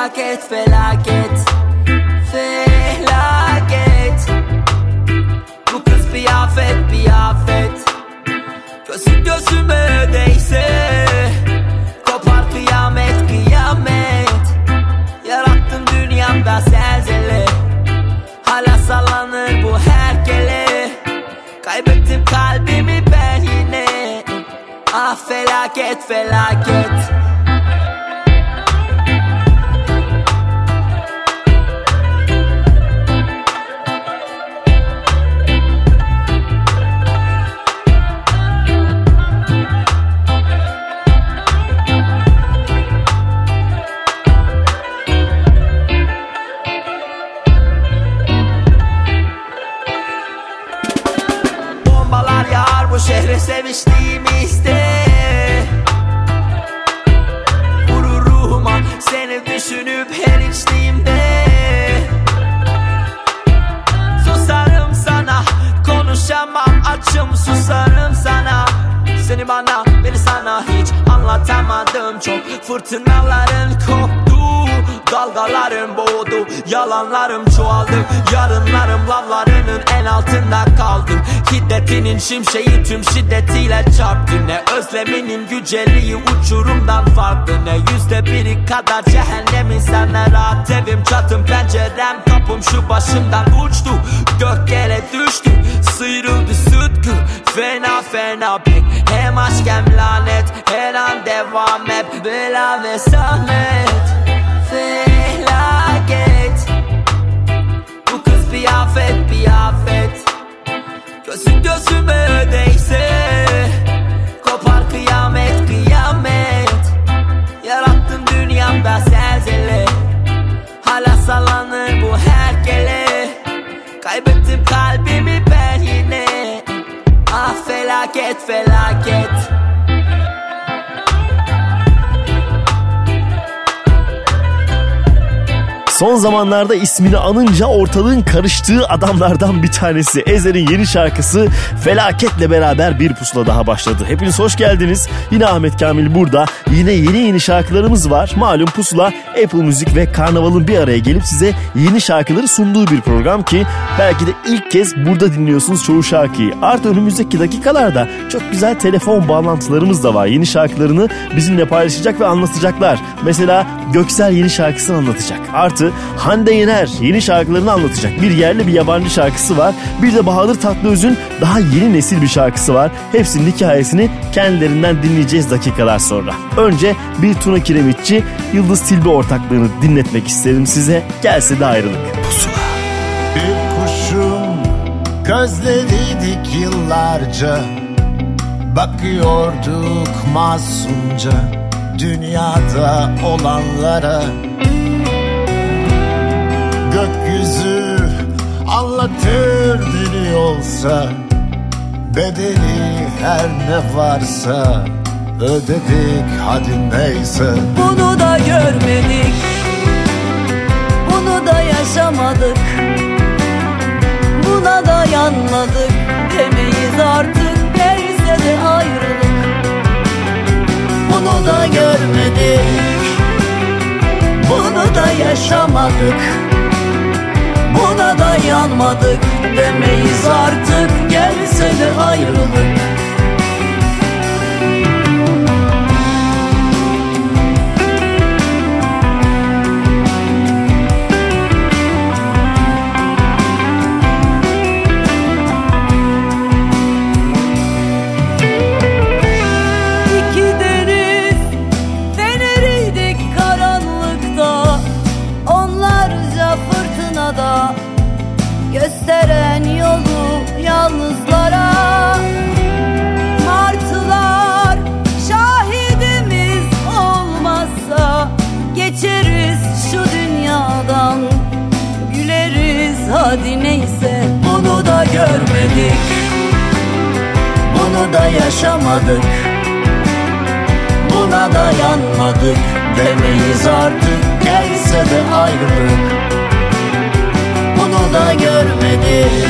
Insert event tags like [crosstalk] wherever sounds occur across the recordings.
felaket felaket Felaket. Bu kız bir afet bir afet Gözü gözüme değse Kopar kıyamet kıyamet. Yarattım dünyamda zelzele. Hala sallanır bu herkele. Kaybettim kalbimi ben yine. Ah felaket felaket bana beni sana hiç anlatamadım. Çok Fırtınaların koptu Dalgalarım boğdu. Yalanlarım çoğaldı Yarınlarım lavlarının en altında kaldım Hiddetinin şimşeği tüm şiddetiyle çarptı. Ne özleminin güceliği uçurumdan farklı. Ne yüzde biri kadar cehennemin sana rahat evim. Çatım pencerem kapım şu başımdan uçtu. Gök yere düştü Sıyrıldı sütkü Fena fena pek. Hem aşk hem lanet Her an devam hep Bela ve zahmet Felaket. Bu kız bir afet bir afet Gözün gözüme değse Kopar kıyamet kıyamet. Yarattım dünyamda zelzele. Hala sallanır bu herkele. Kaybettim kalbimi felaket felaket Son zamanlarda ismini anınca ortalığın karıştığı adamlardan bir tanesi. Ezer'in yeni şarkısı Felaket'le beraber bir pusula daha başladı. Hepiniz hoş geldiniz. Yine Ahmet Kamil burada. Yine yeni yeni şarkılarımız var. Malum pusula Apple Müzik ve Karnaval'ın bir araya gelip size yeni şarkıları sunduğu bir program ki belki de ilk kez burada dinliyorsunuz çoğu şarkıyı. Artı önümüzdeki dakikalarda çok güzel telefon bağlantılarımız da var. Yeni şarkılarını bizimle paylaşacak ve anlatacaklar. Mesela Göksel yeni şarkısını anlatacak. Artı Hande Yener yeni şarkılarını anlatacak. Bir yerli bir yabancı şarkısı var. Bir de Bahadır Tatlıöz'ün daha yeni nesil bir şarkısı var. Hepsinin hikayesini kendilerinden dinleyeceğiz dakikalar sonra. Önce bir Tuna Kiremitçi Yıldız Tilbe ortaklığını dinletmek isterim size. Gelse de ayrılık. Bir kuşun gözleriydik yıllarca Bakıyorduk masumca dünyada olanlara Gökyüzü anlatır dili olsa Bedeli her ne varsa ödedik hadi neyse. Bunu da görmedik Bunu da yaşamadık Buna da yanmadık Demeyiz artık Gelse de ayrılık. Bunu da görmedik Bunu da yaşamadık Buna da yanmadık Demeyiz artık. Gelse de ayrılık da yaşamadık. Buna dayanmadık Demeyiz artık. Gelse de ayrılık. Bunu da görmedik.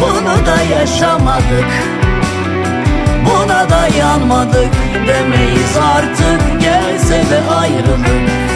Bunu da yaşamadık. Buna dayanmadık Demeyiz artık. Gelse de ayrılık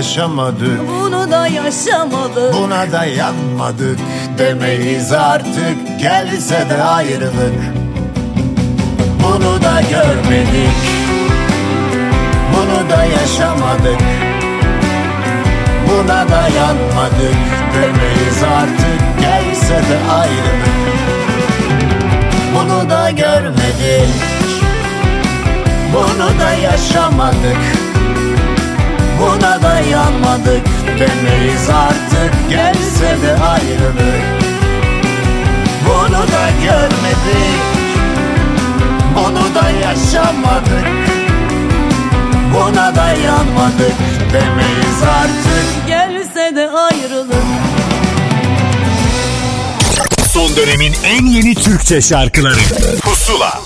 yaşamadık. Bunu da yaşamadık. Buna da yanmadık Demeyiz artık. Gelse de ayrılık. Bunu da görmedik. Bunu da yaşamadık. Buna da yanmadık Demeyiz artık. Gelse de ayrılık. Bunu da görmedik. Bunu da yaşamadık Buna dayanmadık demeyiz artık. Gelse de ayrılık. Bunu da görmedik. Bunu da yaşamadık. Buna dayanmadık demeyiz artık. Gelse de ayrılık. Son dönemin en yeni Türkçe şarkıları. Pusula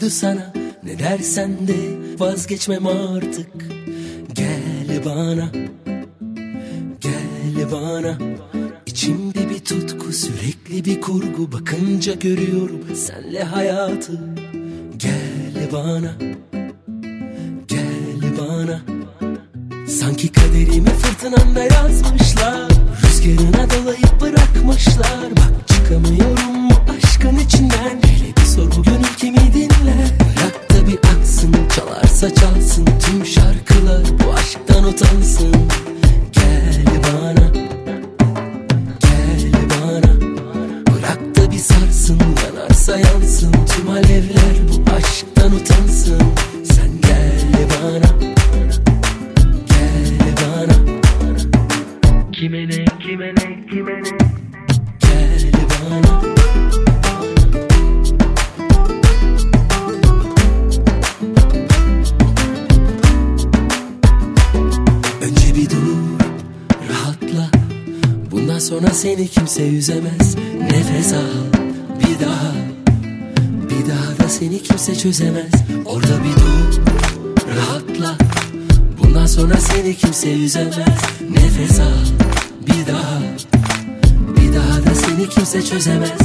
uydu sana. Ne dersen de vazgeçmem artık. Gel bana Gel bana. İçimde bir tutku sürekli bir kurgu. Bakınca görüyorum senle hayatı. Gel bana Gel bana. Sanki kaderimi fırtınanda yazmışlar Rüzgarına dolayıp bırakmışlar. Bak çıkamıyorum çözemez. Orada bir dur rahatla. Bundan sonra seni kimse üzemez. Nefes al bir daha. Bir daha da seni kimse çözemez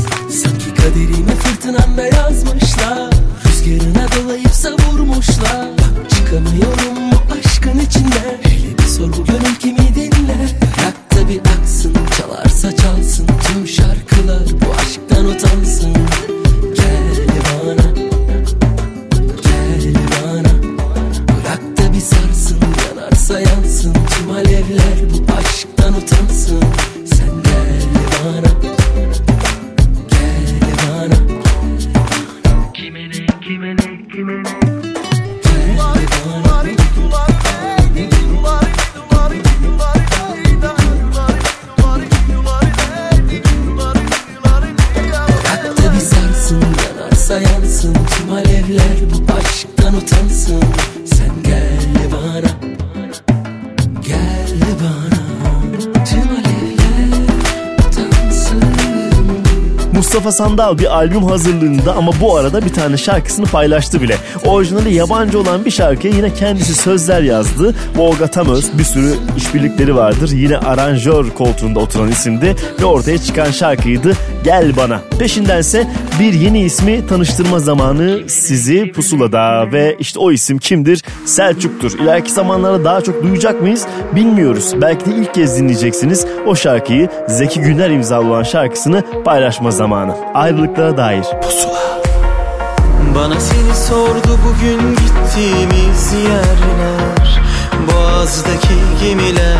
Sandal bir albüm hazırlığında ama bu arada bir tane şarkısını paylaştı bile. Orijinali yabancı olan bir şarkıya yine kendisi sözler yazdı. Volga Tamöz bir sürü işbirlikleri vardır. Yine aranjör koltuğunda oturan isimdi ve ortaya çıkan şarkıydı Gel Bana. Peşindense bir yeni ismi tanıştırma zamanı sizi pusulada ve işte o isim kimdir? Selçuk'tur. İleriki zamanlarda daha çok duyacak mıyız bilmiyoruz. Belki de ilk kez dinleyeceksiniz o şarkıyı Zeki Güner imzalı olan şarkısını paylaşma zamanı. Ayrılıklara dair. Pusula. Bana seni sordu bugün gittiğimiz yerler Boğazdaki gemiler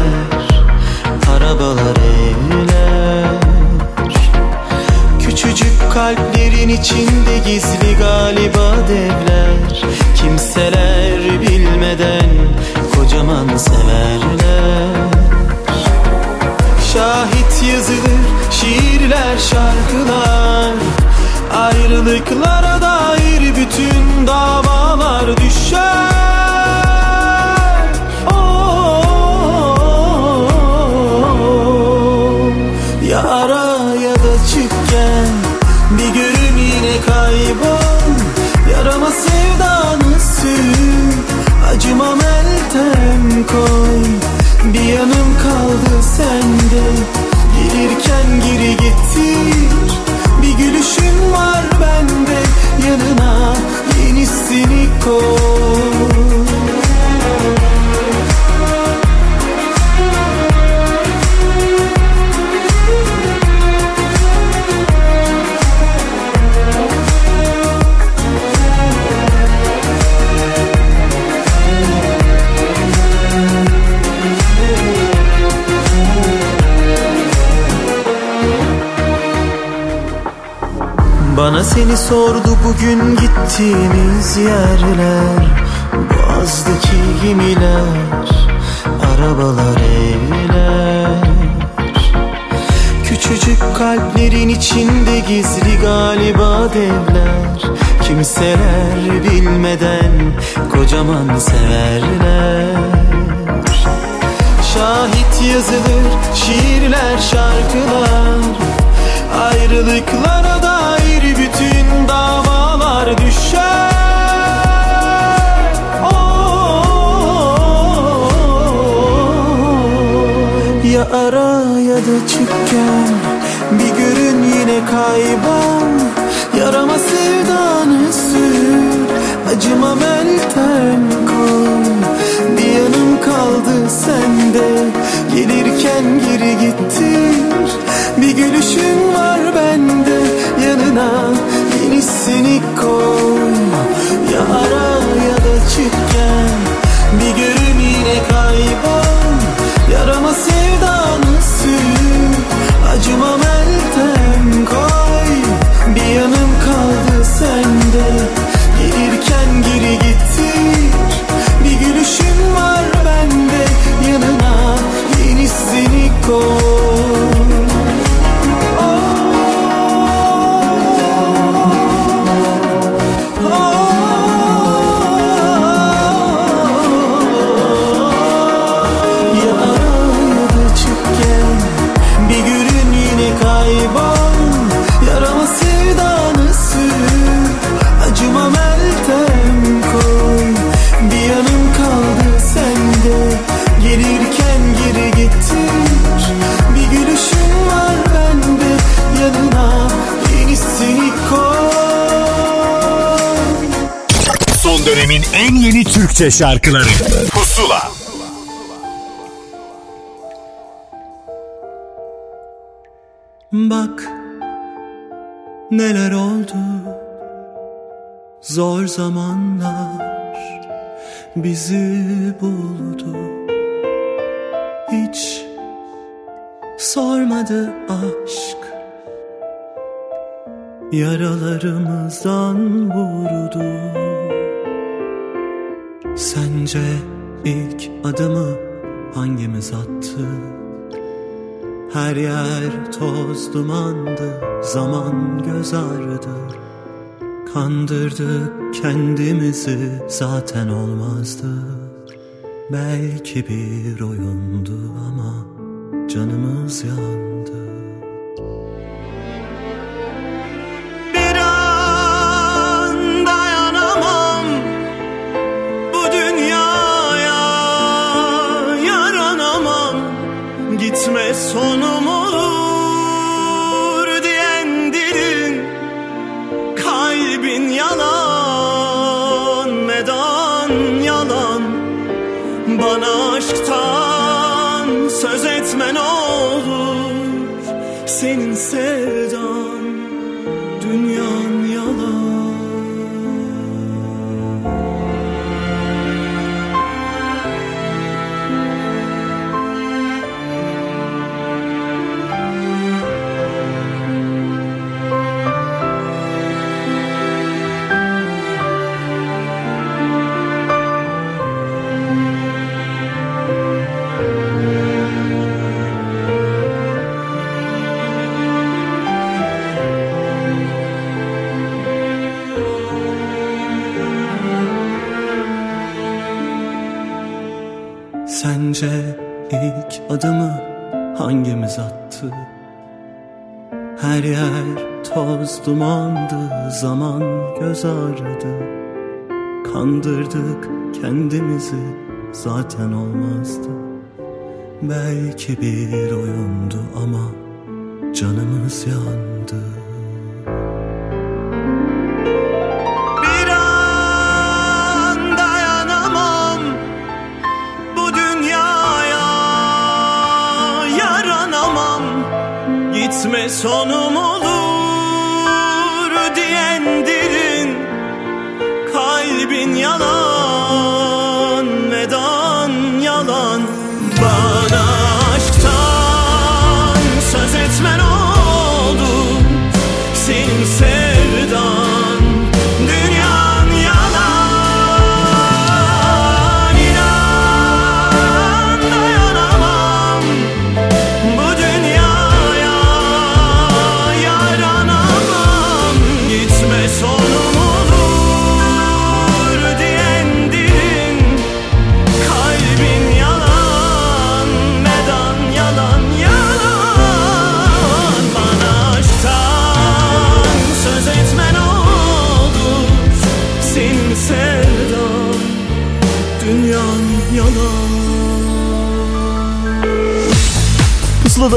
Arabalar evler Küçücük kalplerin içinde gizli galiba devler. Kimseler bilmeden kocaman severler. Şahit yazılır şiirler şarkılar. Ayrılıklara dair bütün davalar düşer. Oh, Ya koy. Bir yanım kaldı sende. Gelirken geri sordu bugün gittiğimiz yerler. Boğazdaki gemiler Arabalar evler. Küçücük kalplerin içinde gizli galiba devler. Kimseler bilmeden kocaman severler. Şahit yazılır şiirler şarkılar. Ayrılıklara davalar düşer. Oh, Ya ara ya da çık gel Bir görün yine kaybol Yarama sevdanı sür Acıma meltem koy Bir yanım kaldı sende Gelirken geri gittir. Bir gülüşün var bende Yanına yenisini koy Ya ara ya da çık gel. Bir görün yine kaybol. Yarama sevdanı sür. Acıma meltem koy. Bir yanım kaldı sende. Gelirken geri gittir Bir gülüşün var bende. Yanına yenisini koy en yeni Türkçe şarkıları. Pusula. Bak neler oldu. Zor zamanlar bizi buldu. Hiç sormadı aşk. Yaralarımızdan vurdu Sence ilk adımı hangimiz attı? Her yer toz dumandı, zaman göz ağrıdı. Kandırdık kendimizi zaten olmazdı. Belki bir oyundu ama canımız yandı. Gitme sonum olur diyen dilin kalbin yalan medan yalan. Bana aşktan söz etme ne olur senin sevdan adımı hangimiz attı? Her yer toz dumandı Zaman göz ağrıdı. Kandırdık kendimizi Zaten olmazdı. Belki bir oyundu ama Canımız yandı Gitme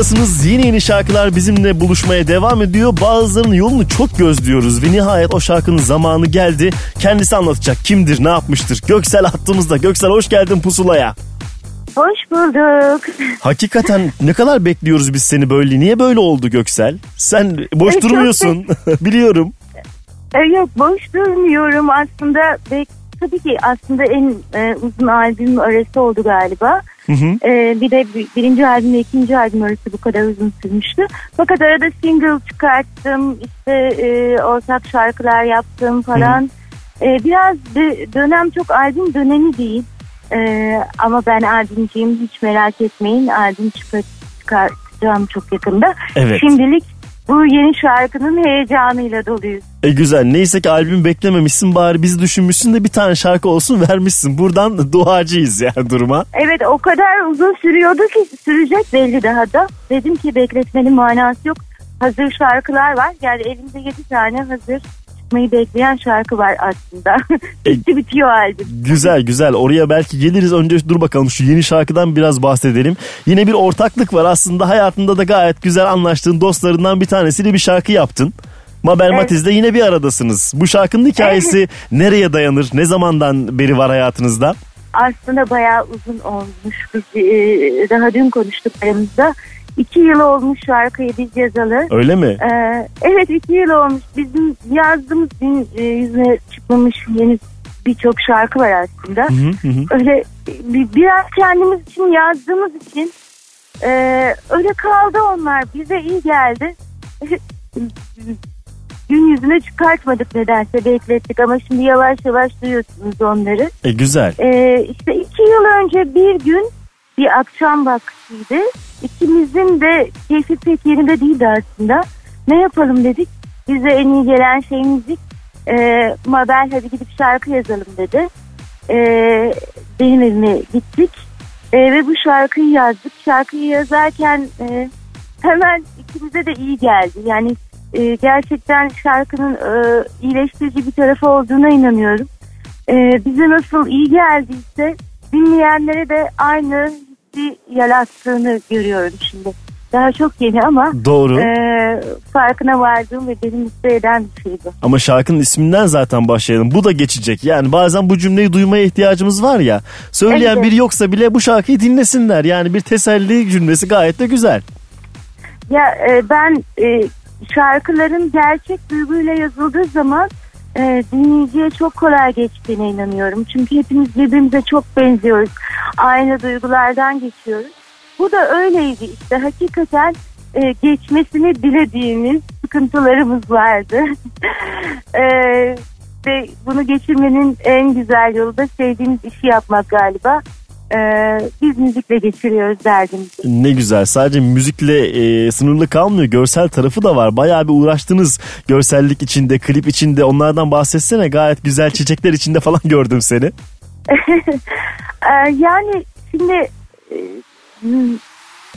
Pusuladasınız yeni yeni şarkılar bizimle buluşmaya devam ediyor. Bazılarının yolunu çok gözlüyoruz ve nihayet o şarkının zamanı geldi. Kendisi anlatacak kimdir ne yapmıştır. Göksel attığımızda Göksel hoş geldin pusulaya. Hoş bulduk. Hakikaten ne kadar bekliyoruz biz seni böyle. Niye böyle oldu Göksel? Sen boş çok durmuyorsun. [laughs] Biliyorum. Ee, Yok boş durmuyorum aslında. Ve tabii ki aslında en e, uzun albüm arası oldu galiba. Hı hı. Ee, bir de bir- birinci albümle ikinci albüm arası bu kadar uzun sürmüştü. Fakat arada single çıkarttım, işte e, ortak şarkılar yaptım falan. Ee, biraz de- dönem çok albüm dönemi değil. Ee, ama ben albümciyim hiç merak etmeyin. Albüm çıkar, çıkartacağım çok yakında. Evet. Şimdilik bu yeni şarkının heyecanıyla doluyuz. E güzel. Neyse ki albüm beklememişsin bari bizi düşünmüşsün de bir tane şarkı olsun vermişsin. Buradan [laughs] duacıyız yani duruma. Evet o kadar uzun sürüyordu ki sürecek belli daha da. Dedim ki bekletmenin manası yok. Hazır şarkılar var. Yani elimde 7 tane hazır çıkmayı bekleyen şarkı var aslında. [laughs] Bitti bitiyor albüm. Güzel güzel oraya belki geliriz önce dur bakalım şu yeni şarkıdan biraz bahsedelim. Yine bir ortaklık var aslında hayatında da gayet güzel anlaştığın dostlarından bir tanesiyle bir şarkı yaptın. Mabel Evet. Matiz'le yine bir aradasınız. Bu şarkının hikayesi nereye dayanır? Ne zamandan beri var hayatınızda? Aslında bayağı uzun olmuş. Biz e, daha dün konuştuk aramızda. İki yıl olmuş şarkıyı biz yazalı. Öyle mi? Ee, evet iki yıl olmuş. Bizim yazdığımız gün e, yüzüne çıkmamış yeni birçok şarkı var aslında. Hı hı hı. Öyle bir, biraz kendimiz için yazdığımız için e, öyle kaldı onlar. Bize iyi geldi. Gün yüzüne çıkartmadık nedense beklettik ama şimdi yavaş yavaş duyuyorsunuz onları. E güzel. Ee, işte iki yıl önce bir gün bir akşam vaktiydi. İkimizin de keyfi pek yerinde değildi aslında. Ne yapalım dedik. Bize en iyi gelen şey müzik. Ee, Mabel hadi gidip şarkı yazalım dedi. Ee, benim evime gittik. Ee, ve bu şarkıyı yazdık. Şarkıyı yazarken e, hemen ikimize de iyi geldi. Yani e, gerçekten şarkının e, iyileştirici bir tarafı olduğuna inanıyorum e, bize nasıl iyi geldiyse dinleyenlere de aynı hissi yarattığını görüyorum şimdi. Daha çok yeni ama Doğru. e, farkına vardığım ve beni mutlu eden bir şey bu. Ama şarkının isminden zaten başlayalım. Bu da geçecek. Yani bazen bu cümleyi duymaya ihtiyacımız var ya. Söyleyen Evet. biri yoksa bile bu şarkıyı dinlesinler. Yani bir teselli cümlesi gayet de güzel. Ya e, ben e, şarkıların gerçek duyguyla yazıldığı zaman e, dinleyiciye çok kolay geçtiğine inanıyorum. Çünkü hepimiz birbirimize çok benziyoruz. Aynı duygulardan geçiyoruz. Bu da öyleydi işte. Hakikaten e, geçmesini dilediğimiz sıkıntılarımız vardı. [laughs] e, ve bunu geçirmenin en güzel yolu da sevdiğimiz işi yapmak galiba. E, biz müzikle geçiriyoruz derdimizi. Ne güzel. Sadece müzikle e, sınırlı kalmıyor. Görsel tarafı da var. Bayağı bir uğraştınız. Görsellik içinde, klip içinde. Onlardan bahsetsene. Gayet güzel çiçekler içinde falan [laughs] gördüm seni. [laughs] Ee, yani şimdi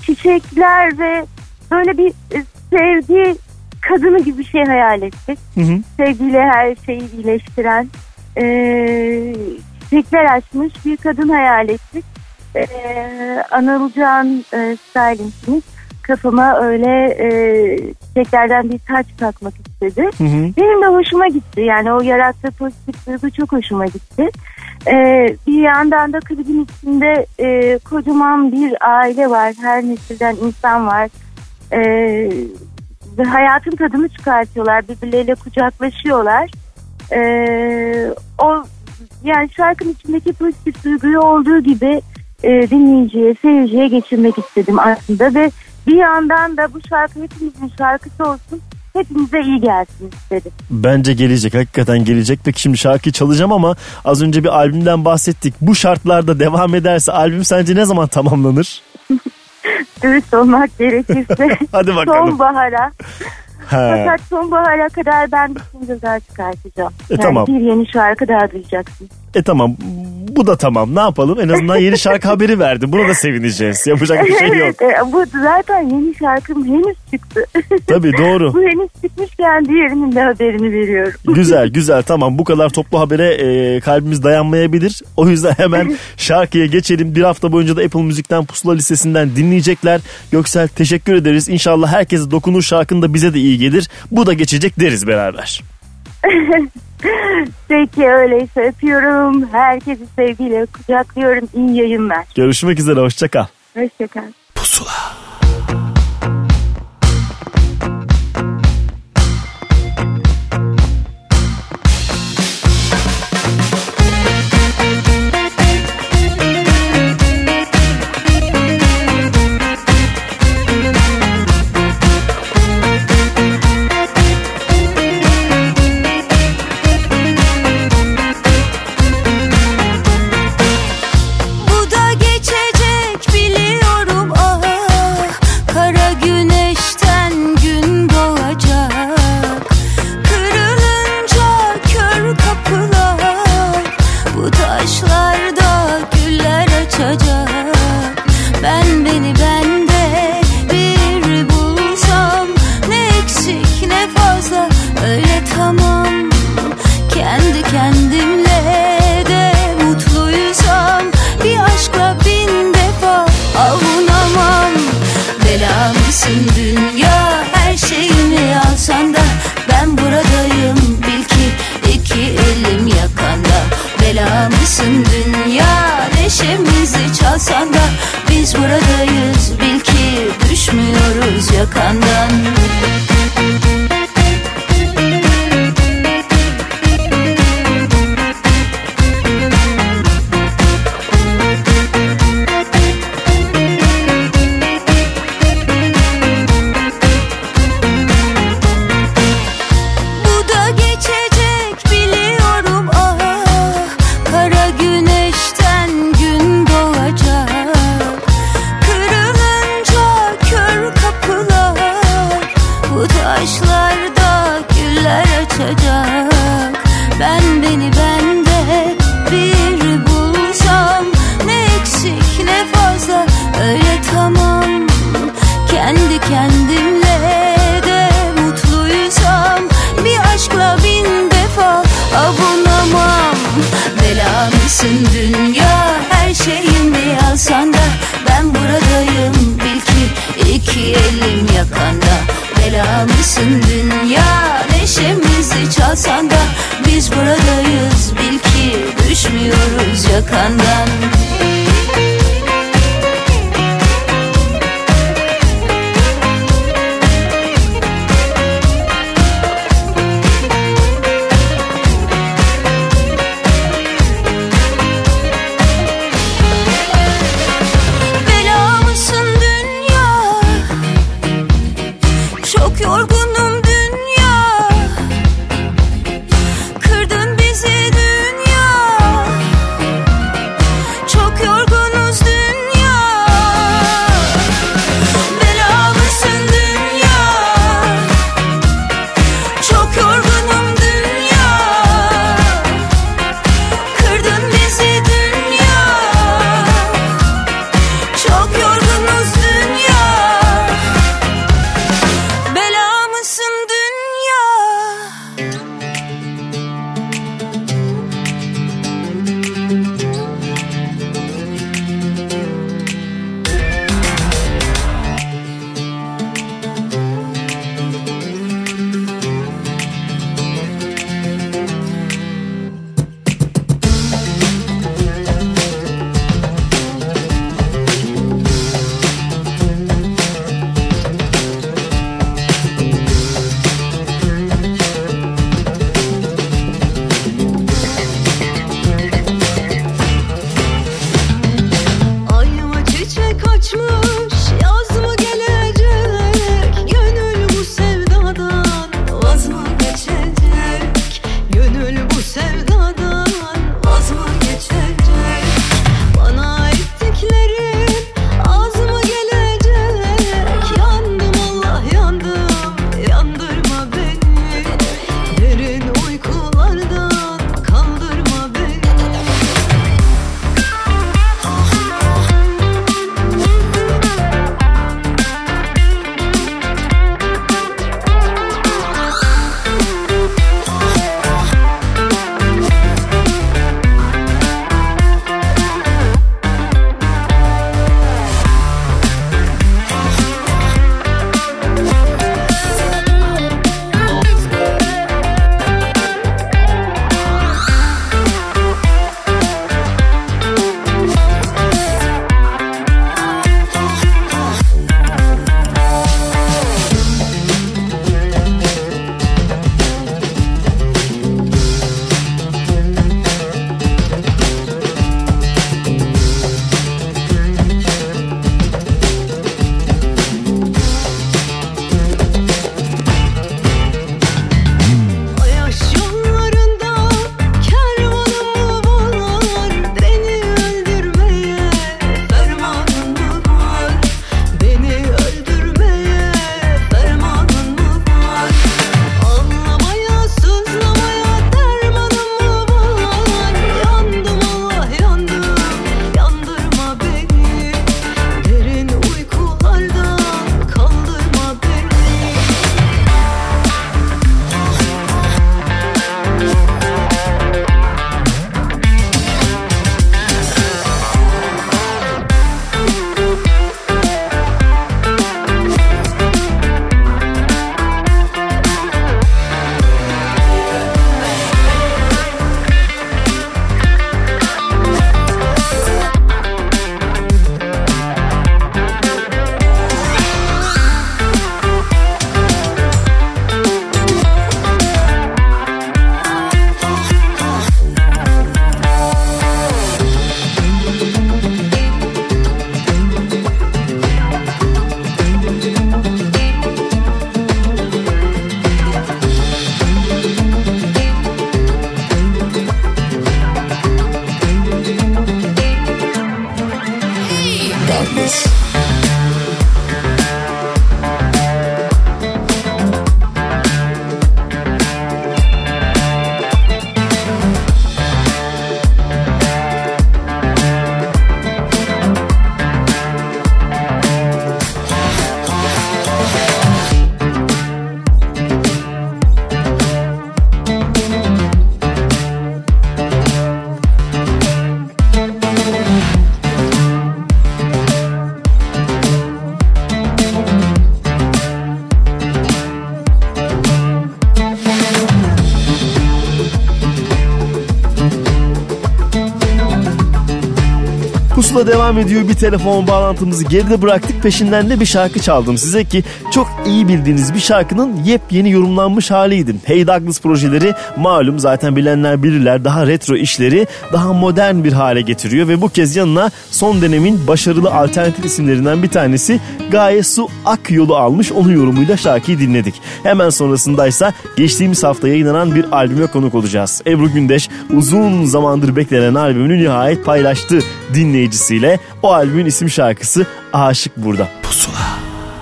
çiçekler ve böyle bir e, sevgi kadını gibi bir şey hayal ettik. Hı hı. Sevgiyle her şeyi iyileştiren e, çiçekler açmış bir kadın hayal ettik. E, Anılcan e, stylingimiz kafama öyle e, çiçeklerden bir taç takmak istedi. Hı hı. Benim de hoşuma gitti. Yani o yarattığı pozitif duygu çok hoşuma gitti. Ee, bir yandan da klibin içinde e, kocaman bir aile var. Her nesilden insan var. Ee, ve hayatın tadını çıkartıyorlar. Birbirleriyle kucaklaşıyorlar. Ee, o yani şarkının içindeki pozitif duyguyu olduğu gibi e, dinleyiciye, seyirciye geçirmek istedim aslında ve bir yandan da bu şarkı hepimizin şarkısı olsun hepimize iyi gelsin istedim. Bence gelecek hakikaten gelecek. Peki şimdi şarkı çalacağım ama az önce bir albümden bahsettik. Bu şartlarda devam ederse albüm sence ne zaman tamamlanır? [laughs] Dürüst olmak [laughs] gerekirse Hadi bakalım. sonbahara. Fakat sonbahara kadar ben bir single daha çıkartacağım. E, yani tamam. bir yeni şarkı daha duyacaksın. E tamam bu da tamam ne yapalım en azından yeni şarkı [laughs] haberi verdi. Buna da sevineceğiz. Yapacak bir şey yok. Evet, e, bu zaten yeni şarkım henüz çıktı. Tabii doğru. [laughs] bu henüz çıkmışken diğerinin de haberini veriyorum. [laughs] Güzel güzel tamam bu kadar toplu habere e, kalbimiz dayanmayabilir. O yüzden hemen şarkıya geçelim. Bir hafta boyunca da Apple Müzik'ten Pusula Lisesi'nden dinleyecekler. Göksel teşekkür ederiz. İnşallah herkese dokunur şarkın da bize de iyi gelir. Bu da geçecek deriz beraber. [laughs] Peki öyleyse öpüyorum. Herkesi sevgiyle kucaklıyorum. İyi yayınlar. Görüşmek üzere hoşçakal. Hoşçakal. Pusula. Pusula devam ediyor. Bir telefon bağlantımızı geride bıraktık. Peşinden de bir şarkı çaldım size ki çok iyi bildiğiniz bir şarkının yepyeni yorumlanmış haliydi. Hey Douglas projeleri malum zaten bilenler bilirler daha retro işleri daha modern bir hale getiriyor ve bu kez yanına son dönemin başarılı alternatif isimlerinden bir tanesi Gaye Su Ak yolu almış. Onun yorumuyla şarkıyı dinledik. Hemen sonrasındaysa geçtiğimiz hafta yayınlanan bir albüme konuk olacağız. Ebru Gündeş uzun zamandır beklenen albümünü nihayet paylaştı dinleyicisiyle. O albümün isim şarkısı Aşık Burada. Pusula.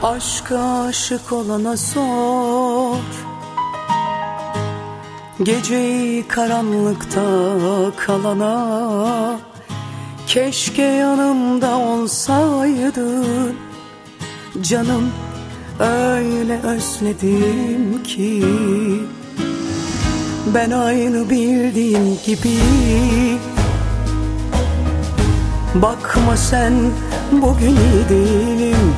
Aşka aşık olana sor Geceyi karanlıkta kalana Keşke yanımda olsaydın Canım öyle özledim ki Ben aynı bildiğim gibi Bakma sen bugün iyi değilim.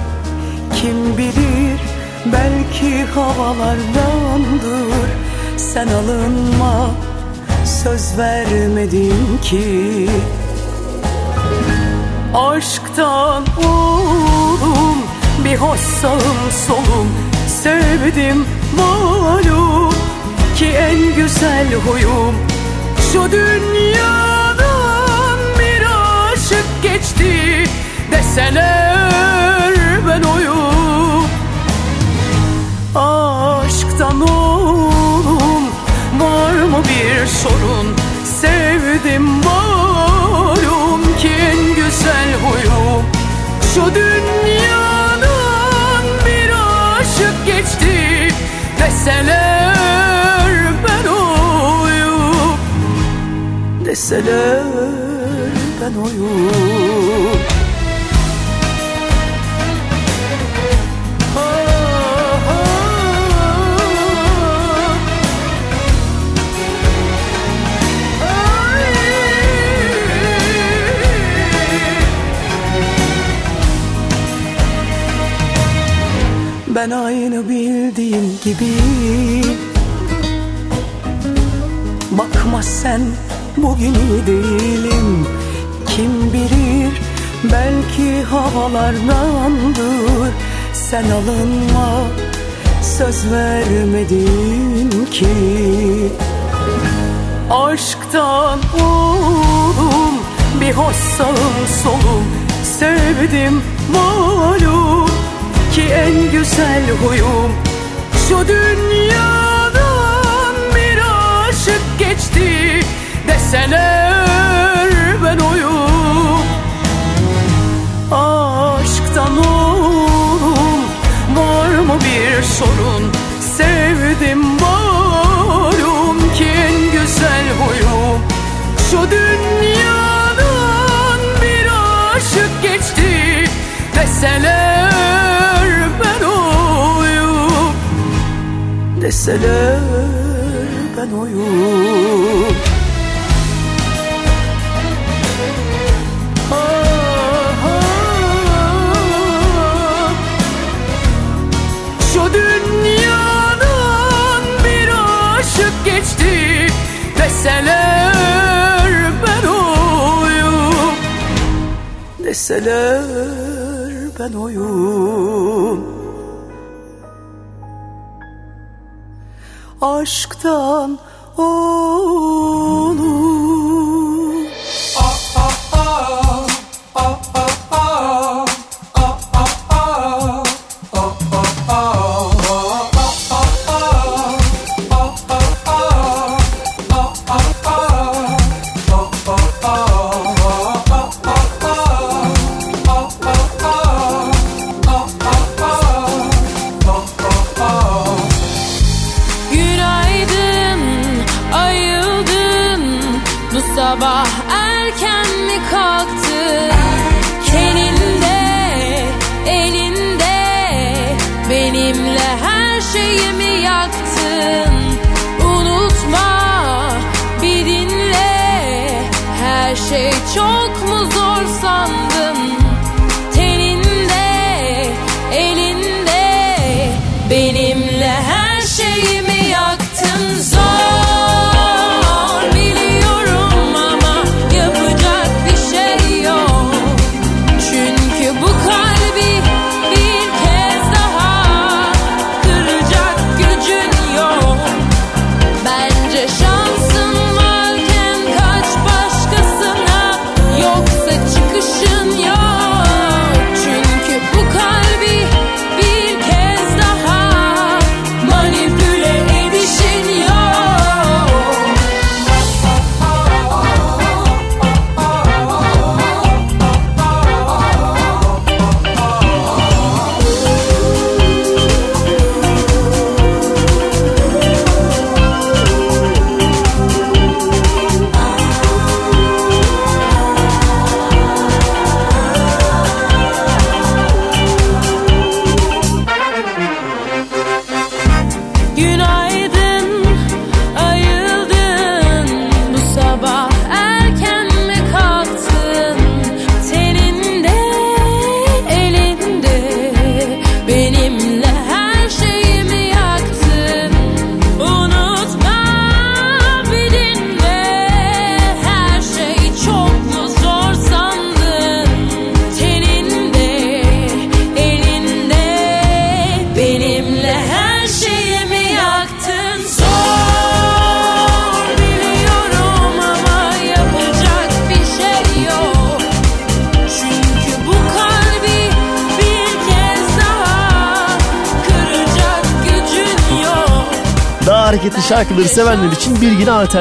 Kim bilir belki havalardandır Sen alınma söz vermedim ki. Aşktan oğlum bir hoş sağım solum. Sevdim malum ki en güzel huyum. Şu aşık geçti Deseler ben oyum. Aşktan oğlum var mı bir sorun? Sevdim malum ki en güzel huyum. Şu dünyadan bir aşık geçti Deseler ben oyum. Deseler ben oyum Ben aynı bildiğim gibi Bakma sen bugün iyi değilim Kim bilir belki havalardandır. Sen alınma söz vermedin ki. Aşktan oğlum bir hoş solum. Sevdim malum ki en güzel huyum. Şu dünyadan bir aşık geçti. Deseler ben oyum bir sorun. Sevdim malum ki en güzel huyum Şu dünyadan bir aşık geçti. Deseler ben oyum. Deseler ben oyum Deseler ben oyum. Deseler ben oyum. Aşktan olur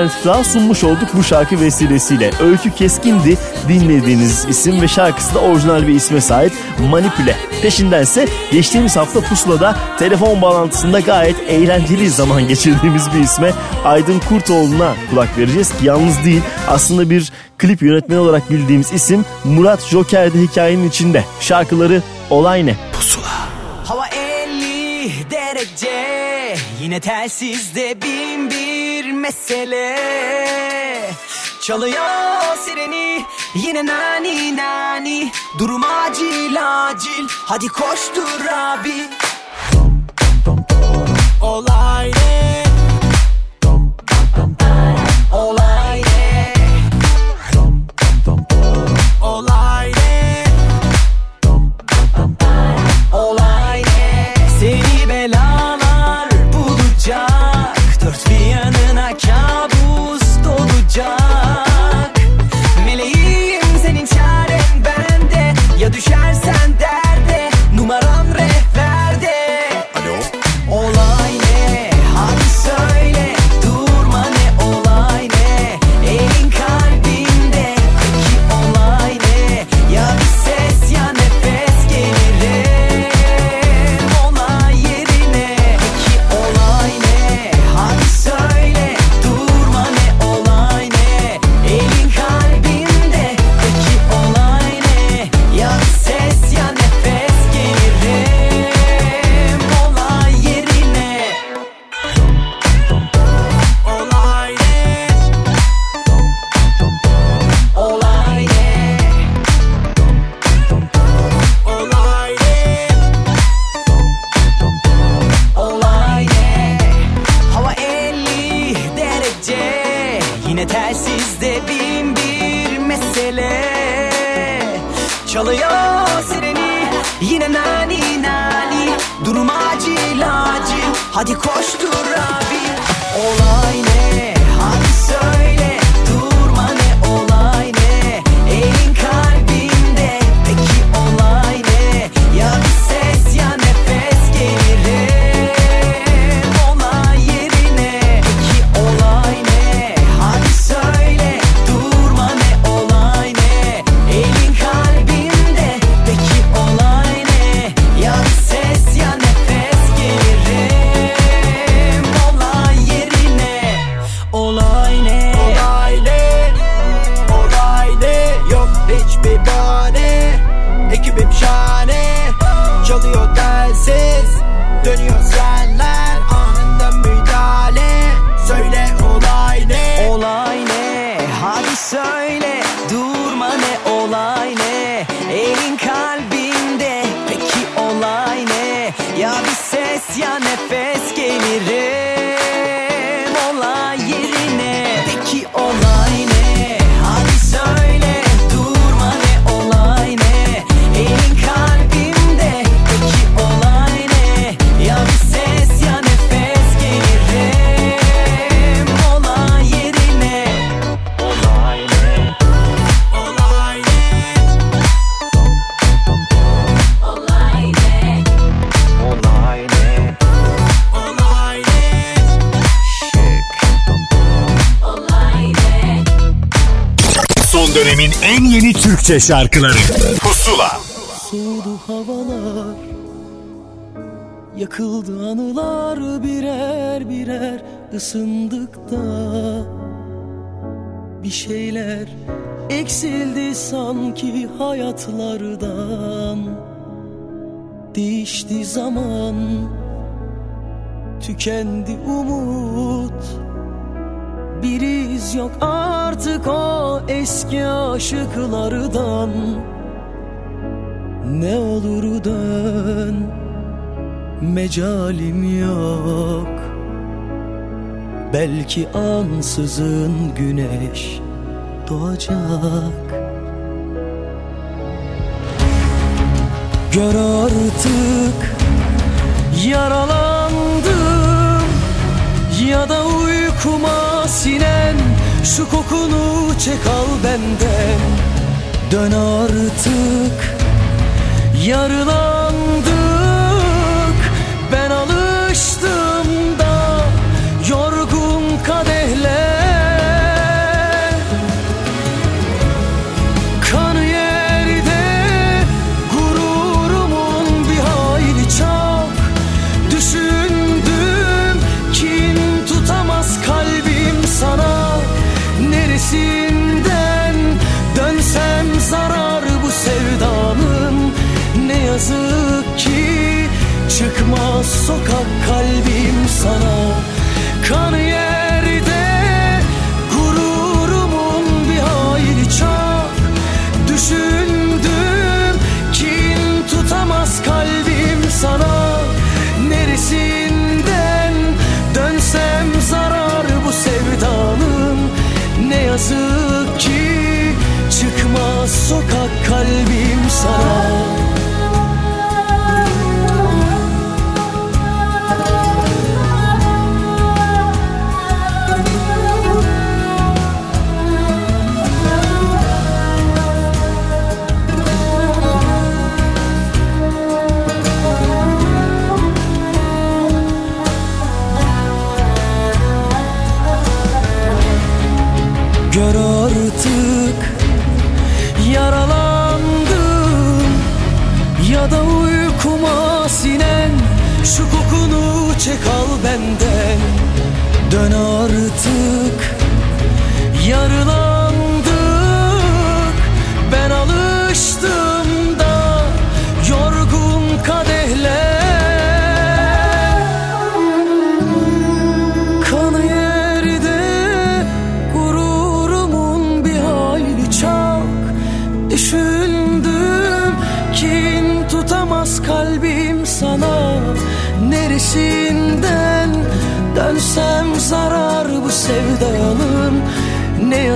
alternatif daha sunmuş olduk bu şarkı vesilesiyle. Öykü Keskin'di dinlediğiniz isim ve şarkısı da orijinal bir isme sahip Manipüle. Peşindense geçtiğimiz hafta Pusula'da telefon bağlantısında gayet eğlenceli zaman [laughs] geçirdiğimiz bir isme Aydın Kurtoğlu'na kulak vereceğiz ki yalnız değil aslında bir klip yönetmeni olarak bildiğimiz isim Murat Joker'de hikayenin içinde. Şarkıları Olay Ne? Hava 50 derece Yine telsizde bir mesele. Çalıyor sireni Yine nani nani. Durum acil acil. Hadi koştur abi Türkçe şarkıları. Pusula. Soğudu havalar Yakıldı anılar birer birer ısındık da Bir şeyler eksildi sanki hayatlardan. Değişti zaman Tükendi umut. Bir iz yok artık o eski aşıklardan. Ne olur dön Mecalim yok. Belki ansızın güneş doğacak. Gör artık yaralandım Ya da uykuma sinen şu kokunu çek al benden. Dön artık. Yarılandık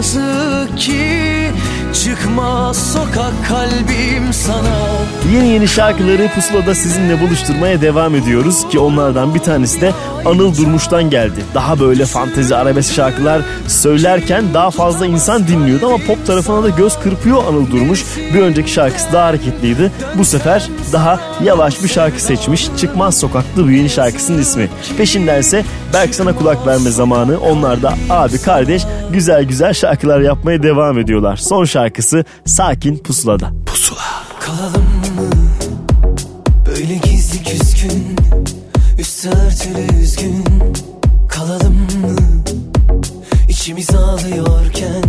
yazık ki Çıkmaz sokak kalbim sana Yeni yeni şarkıları Pusula'da sizinle buluşturmaya devam ediyoruz ki onlardan bir tanesi de Anıl Durmuş'tan geldi. Daha böyle fantezi arabesk şarkılar söylerken daha fazla insan dinliyordu ama pop tarafına da göz kırpıyor Anıl Durmuş. Bir önceki şarkısı daha hareketliydi. Bu sefer daha yavaş bir şarkı seçmiş. Çıkmaz Sokaklı bu yeni şarkısının ismi. Peşinden ise Belki sana kulak verme zamanı. Onlar da abi kardeş güzel güzel şarkılar yapmaya devam ediyorlar. Son şarkısı Sakin Pusula'da. Pusula. Kalalım mı böyle gizli küskün üstü örtülü üzgün kalalım mı İçimiz ağlıyorken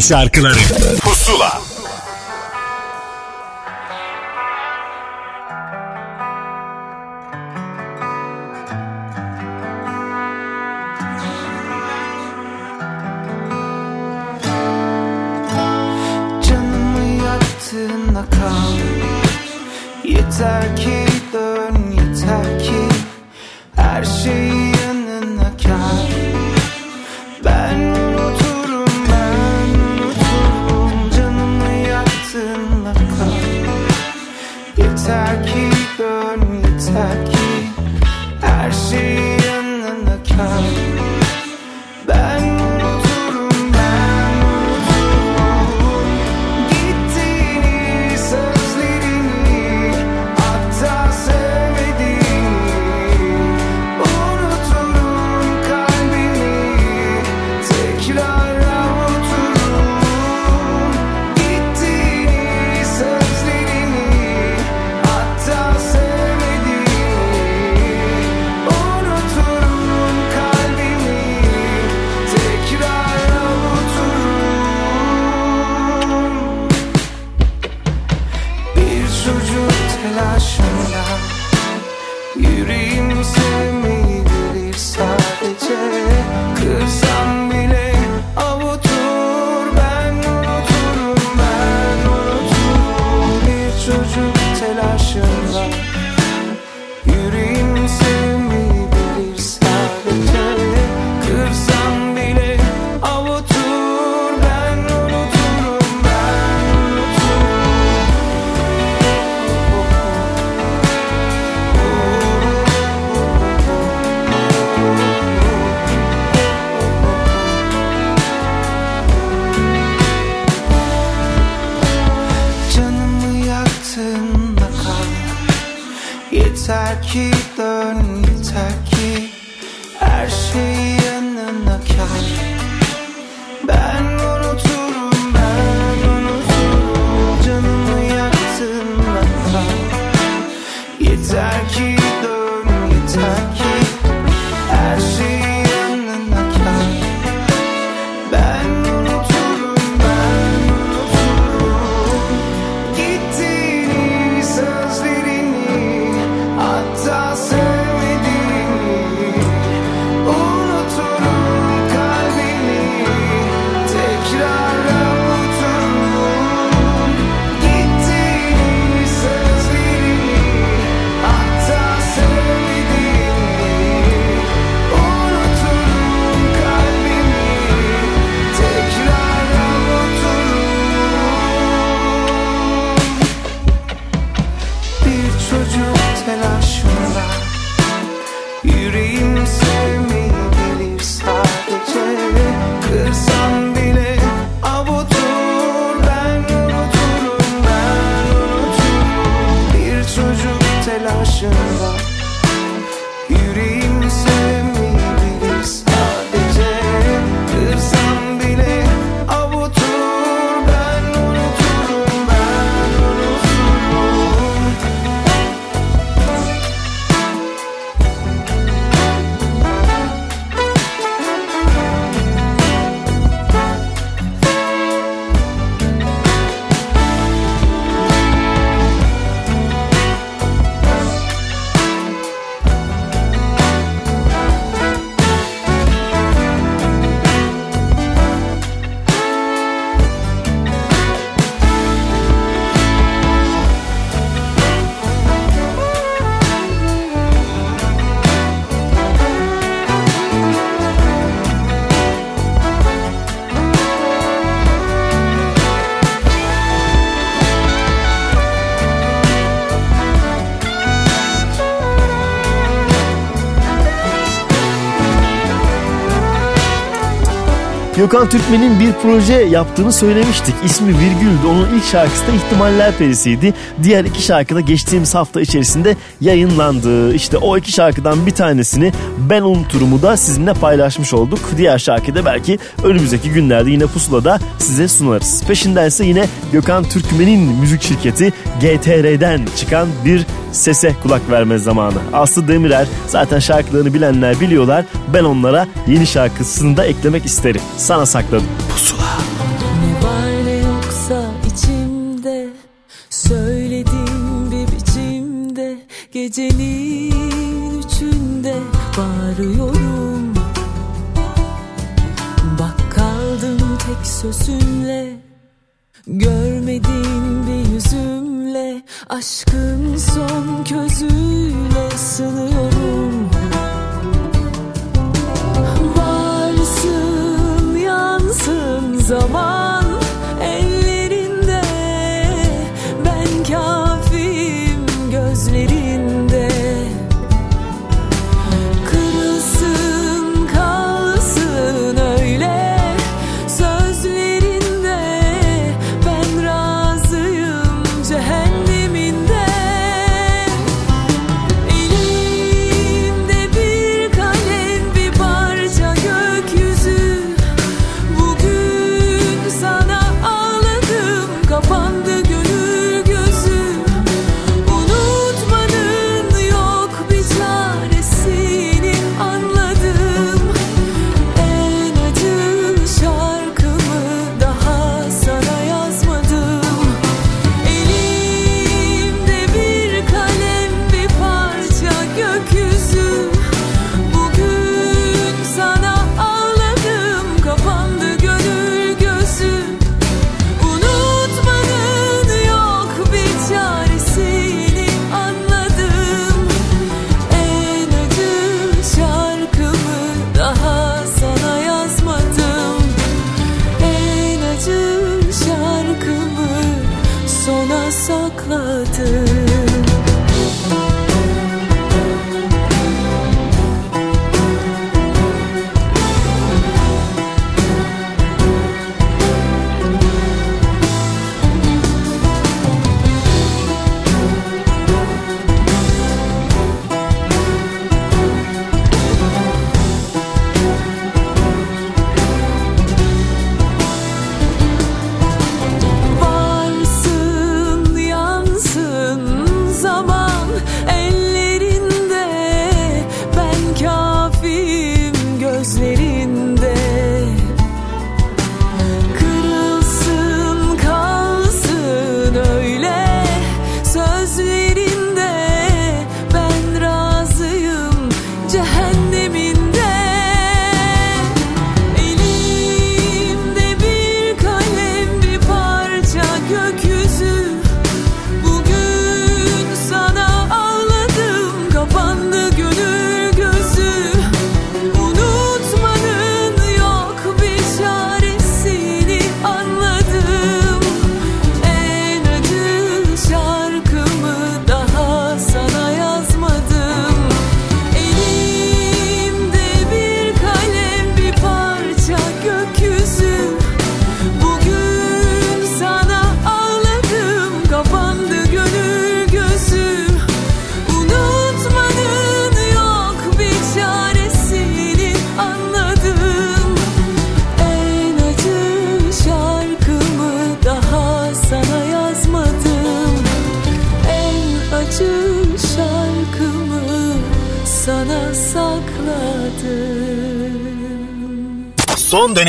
şarkıları. çocuk telaşında Yüreğim sevmeyi bilir sadece. Kırsam Gökhan Türkmen'in bir proje yaptığını söylemiştik. İsmi Virgül'dü. Onun ilk şarkısı da İhtimaller Perisi'ydi. Diğer iki şarkı da geçtiğimiz hafta içerisinde yayınlandı. İşte o iki şarkıdan bir tanesini Ben Unuturumu da sizinle paylaşmış olduk. Diğer şarkıyı da belki önümüzdeki günlerde yine pusulada size sunarız. Peşinden ise yine Gökhan Türkmen'in müzik şirketi GTR'den çıkan bir sese kulak verme zamanı. Aslı Demirer zaten şarkılarını bilenler biliyorlar. Ben onlara yeni şarkısını da eklemek isterim. Sana sakladım. Pusula. Ne var ne yoksa içimde söylediğim bir biçimde gecenin üçünde bağırıyorum. Bak kaldım tek sözünle görmedim Aşkın son közüyle sınıyorum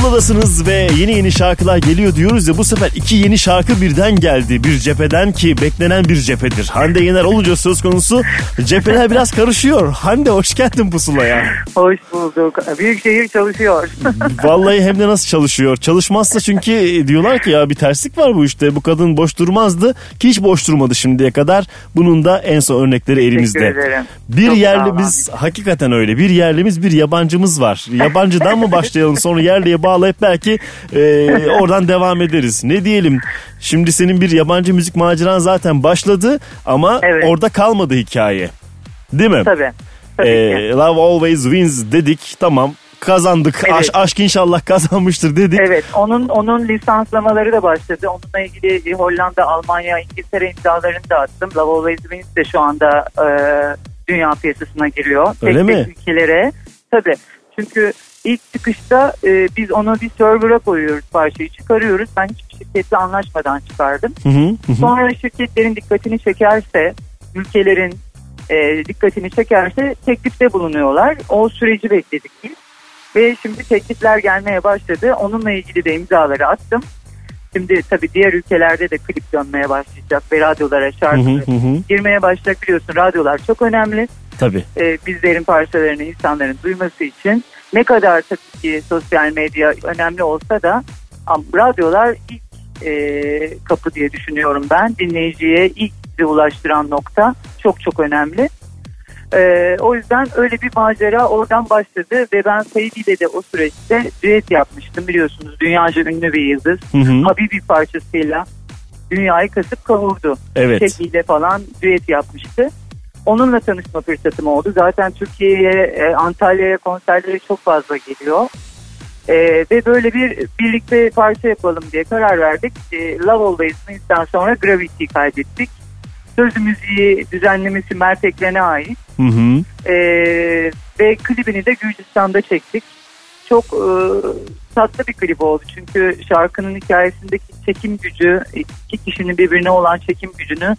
Pusuladasınız ve yeni yeni şarkılar geliyor diyoruz ya bu sefer iki yeni şarkı birden geldi. Bir cepheden ki beklenen bir cephedir. Hande Yener olunca söz konusu cepheler biraz karışıyor. Hande hoş geldin pusulaya. Hoş bulduk. Büyükşehir çalışıyor. [laughs] Vallahi hem de nasıl çalışıyor. Çalışmazsa çünkü diyorlar ki ya bir terslik var bu işte. Bu kadın boş durmazdı ki hiç boş durmadı şimdiye kadar. Bunun da en son örnekleri elimizde. Bir Çok yerlimiz hakikaten öyle. Bir yerlimiz bir yabancımız var. Yabancıdan mı başlayalım sonra yerliye bağlayıp belki e, [laughs] oradan devam ederiz. Ne diyelim? Şimdi senin bir yabancı müzik maceran zaten başladı ama orada kalmadı hikaye. Değil mi? Tabii. Tabii Ee, Love Always Wins dedik. Tamam kazandık. Evet. Aş- aşk inşallah kazanmıştır dedik. Evet onun onun lisanslamaları da başladı. Onunla ilgili Hollanda, Almanya, İngiltere imzalarını da attım. Love Always Wins de şu anda e, dünya piyasasına giriyor. Öyle tek mi? tek ülkelere. Tabii. Çünkü İlk çıkışta e, biz onu bir server'a koyuyoruz parçayı çıkarıyoruz. Ben hiçbir şirketle anlaşmadan çıkardım. Hı hı, hı. Sonra şirketlerin dikkatini çekerse, ülkelerin e, dikkatini çekerse teklifte bulunuyorlar. O süreci bekledik biz. Ve şimdi teklifler gelmeye başladı. Onunla ilgili de imzaları attım. Şimdi tabii diğer ülkelerde de klip dönmeye başlayacak ve radyolara şarkı hı, hı hı. girmeye başlayacak biliyorsun. Radyolar çok önemli. Tabii. E, bizlerin parçalarını insanların duyması için ne kadar tabii ki sosyal medya önemli olsa da radyolar ilk e, kapı diye düşünüyorum ben. Dinleyiciye ilk bizi ulaştıran nokta çok çok önemli. E, o yüzden öyle bir macera oradan başladı ve ben Seydi ile de o süreçte düet yapmıştım biliyorsunuz. Dünyaca ünlü bir yıldız. Hı hı. Habibi parçasıyla dünyayı kasıp kavurdu. Evet. Şekliyle falan düet yapmıştı. Onunla tanışma fırsatım oldu. Zaten Türkiye'ye, e, Antalya'ya konserlere çok fazla geliyor. E, ve böyle bir birlikte parça yapalım diye karar verdik. E, Love Always Wins'ten sonra Gravity'yi kaydettik. Sözü müziği düzenlemesi Mert Eklen'e ait. Hı hı. E, ve klibini de Gürcistan'da çektik. Çok e, tatlı bir klip oldu. Çünkü şarkının hikayesindeki çekim gücü, iki kişinin birbirine olan çekim gücünü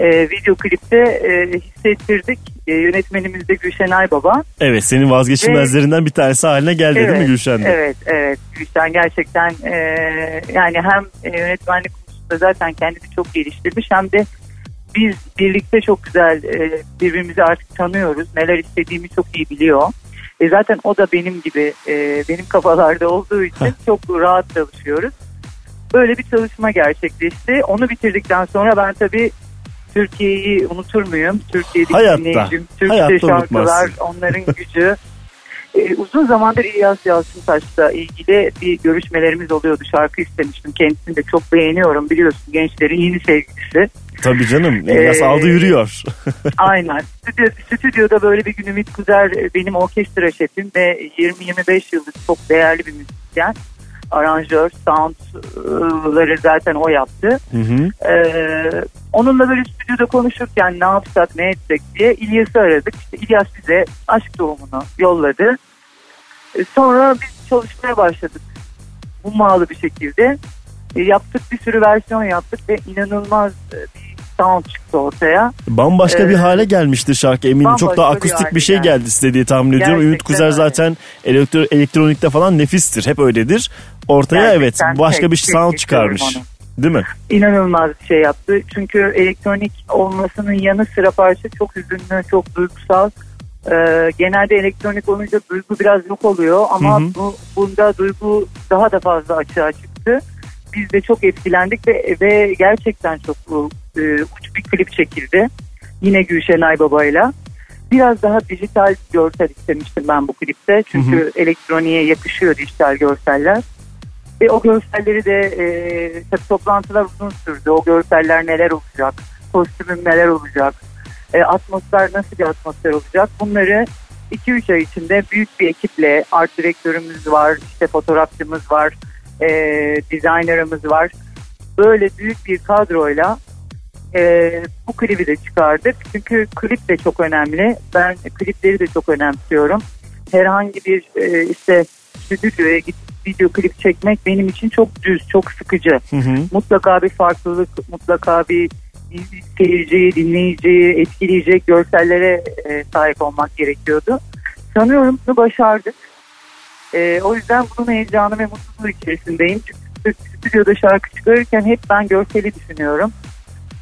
e, video klipte e, hissettirdik. E, yönetmenimiz de Gülşen Aybaba. Evet senin vazgeçilmezlerinden bir tanesi haline geldi değil mi Gülşen de? Evet, evet. Gülşen gerçekten e, yani hem e, yönetmenlik konusunda zaten kendini çok geliştirmiş hem de biz birlikte çok güzel e, birbirimizi artık tanıyoruz. Neler istediğimi çok iyi biliyor. E, zaten o da benim gibi e, benim kafalarda olduğu için çok rahat çalışıyoruz. Böyle bir çalışma gerçekleşti. Onu bitirdikten sonra ben tabii Türkiye'yi unutur muyum? Türkiye'deki Hayatta. dinleyicim, Türkçe Hayatta şarkılar, unutmazsın. onların gücü. [laughs] Ee, uzun zamandır İlyas Yalçıntaş'la ilgili bir görüşmelerimiz oluyordu. Şarkı istemiştim. Kendisini de çok beğeniyorum. Biliyorsun gençlerin yeni sevgilisi. Tabii canım. İlyas Ee, aldı yürüyor. [laughs] Aynen. Stüdyo, stüdyoda böyle bir gün Ümit Kuzer e, benim orkestra şefim ve 20-25 yıllık çok değerli bir müzisyen. Aranjör, soundları zaten o yaptı. Hı hı. Ee, onunla böyle stüdyoda konuşurken ne yapsak ne etsek diye İlyas'ı aradık. İşte İlyas bize aşk tohumunu yolladı. Ee, sonra biz çalışmaya başladık. Hummalı bir şekilde. Ee, yaptık bir sürü versiyon yaptık ve inanılmaz e, bir sound çıktı ortaya. Bambaşka bir Ee, hale gelmiştir şarkı eminim. Çok daha bir akustik hale bir şey geldi. geldi diye tahmin ediyorum. Ümit Gerçekten Kuzer öyle. zaten elektro, elektronikte falan nefistir. Hep öyledir. Ortaya Gerçekten evet başka tek- bir sound çıkarmış. onu. Değil mi? inanılmaz bir şey yaptı. Çünkü elektronik olmasının yanı sıra parça çok hüzünlü, çok duygusal. Ee, genelde elektronik olunca duygu biraz yok oluyor ama Hı hı. bu, bunda duygu daha da fazla açığa çıktı. Biz de çok etkilendik ve, ve gerçekten çok e, uç bir klip çekildi. Yine Gülşen Aybaba'yla. Biraz daha dijital görsel istemiştim ben bu klipte. Çünkü Hı hı. elektroniğe yakışıyor dijital görseller. Ve o görselleri de e, tabii toplantılar uzun sürdü. O görseller neler olacak, kostümüm neler olacak, e, atmosfer nasıl bir atmosfer olacak. Bunları 2-3 ay içinde büyük bir ekiple art direktörümüz var, işte fotoğrafçımız var, e, designerımız var. Böyle büyük bir kadroyla e, bu klibi de çıkardık. Çünkü klip de çok önemli. Ben klipleri de çok önemsiyorum. Herhangi bir e, işte stüdyoya gidip video klip çekmek benim için çok düz, çok sıkıcı. Hı hı. Mutlaka bir farklılık, mutlaka bir seyirciyi, dinleyiciyi etkileyecek görsellere e, sahip olmak gerekiyordu. Sanıyorum bunu başardık. E, o yüzden bunun heyecanı ve mutluluğu içerisindeyim. Çünkü stüdyoda şarkı çıkarırken hep ben görseli düşünüyorum.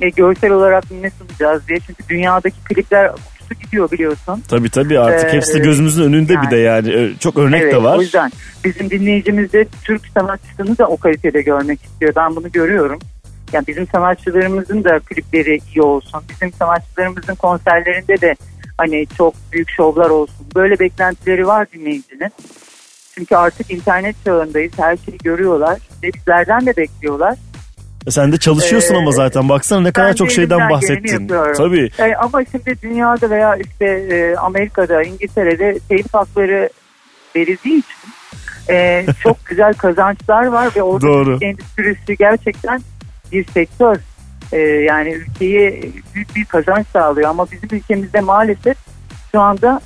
E, görsel olarak ne sunacağız diye. Çünkü dünyadaki klipler uçtu gidiyor biliyorsun. Tabii tabii artık Ee, hepsi gözümüzün önünde bir yani. de yani. Çok örnek evet, de var. O yüzden bizim dinleyicimiz de Türk sanatçısını da o kalitede görmek istiyor. Ben bunu görüyorum. Yani bizim sanatçılarımızın da klipleri iyi olsun. Bizim sanatçılarımızın konserlerinde de hani çok büyük şovlar olsun. Böyle beklentileri var dinleyicinin. Çünkü artık internet çağındayız. Her şeyi görüyorlar. Ve bizlerden de bekliyorlar. Sen de çalışıyorsun Ee, ama zaten baksana ne kadar çok de şeyden bahsettin. Tabii. E, ama şimdi dünyada veya işte e, Amerika'da, İngiltere'de telif hakları verildiği için e, [laughs] çok güzel kazançlar var ve orada Doğru. endüstrisi gerçekten bir sektör. E, yani ülkeye büyük bir kazanç sağlıyor ama bizim ülkemizde maalesef şu anda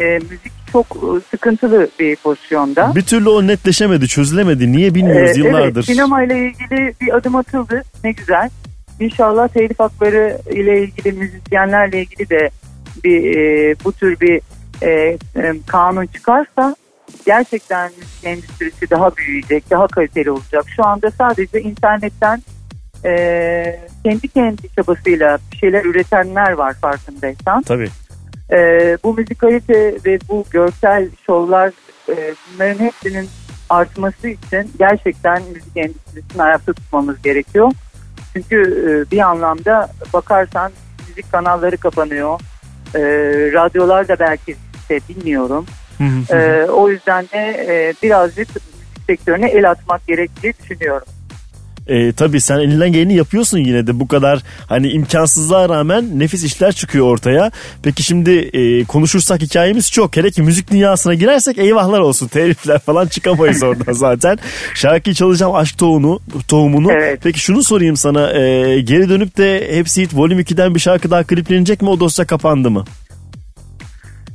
e, müzik çok e, sıkıntılı bir pozisyonda. Bir türlü o netleşemedi, çözülemedi. Niye bilmiyoruz Ee, yıllardır. Evet, sinema ile ilgili bir adım atıldı. Ne güzel. İnşallah telif hakları ile ilgili müzisyenlerle ilgili de bir e, bu tür bir e, e, kanun çıkarsa gerçekten müzik endüstrisi daha büyüyecek, daha kaliteli olacak. Şu anda sadece internetten e, kendi kendi çabasıyla bir şeyler üretenler var farkındaysan. Tabii. Ee, bu müzikalite ve bu görsel şovlar e, bunların hepsinin artması için gerçekten müzik endüstrisini ayakta tutmamız gerekiyor. Çünkü e, bir anlamda bakarsan müzik kanalları kapanıyor. E, radyolar da belki işte bilmiyorum. E, o yüzden de e, birazcık müzik sektörüne el atmak gerektiği düşünüyorum. E, tabii sen elinden geleni yapıyorsun yine de bu kadar hani imkansızlığa rağmen nefis işler çıkıyor ortaya. Peki şimdi e, konuşursak hikayemiz çok. Hele ki müzik dünyasına girersek eyvahlar olsun. [laughs] Telifler falan çıkamayız oradan zaten. Şarkıyı çalacağım aşk tohumunu. tohumunu. Peki şunu sorayım sana. e, geri dönüp de Hepsi Hit Volume 2'den bir şarkı daha kliplenecek mi? O dosya kapandı mı?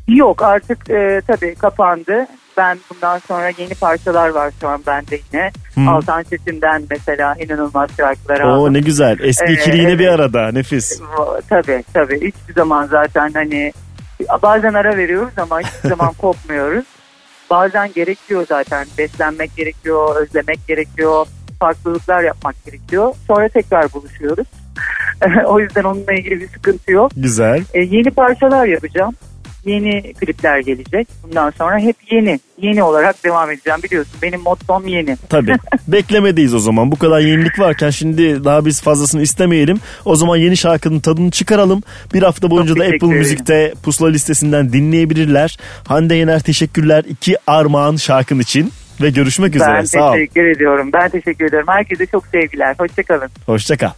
Yok artık e, tabii kapandı. Ben bundan sonra yeni parçalar var şu an bende yine. Hmm. Altan Çetin'den mesela inanılmaz şarkılar Oo aldım. ne güzel. Eski Ee, ikili yine evet. bir arada. Nefis. O- Tabii tabii. Hiçbir zaman zaten hani bazen ara veriyoruz ama hiçbir zaman [laughs] kopmuyoruz. Bazen gerekiyor zaten. Beslenmek gerekiyor, özlemek gerekiyor, farklılıklar yapmak gerekiyor. Sonra tekrar buluşuyoruz. [laughs] o yüzden onunla ilgili bir sıkıntı yok. Güzel. E, yeni parçalar yapacağım. Yeni klipler gelecek. Bundan sonra hep yeni. Yeni olarak devam edeceğim. Biliyorsun benim mottom yeni. Tabii. [laughs] Beklemedeyiz o zaman. Bu kadar yenilik varken şimdi daha biz fazlasını istemeyelim. O zaman yeni şarkının tadını çıkaralım. Bir hafta boyunca da teşekkür Apple. Müzik'te pusula listesinden dinleyebilirler. Hande Yener teşekkürler. iki armağan şarkın için. Ve görüşmek üzere. Ben Sağ ol. teşekkür ediyorum. Ben teşekkür ederim. Herkese çok sevgiler. Hoşçakalın. Hoşça kal.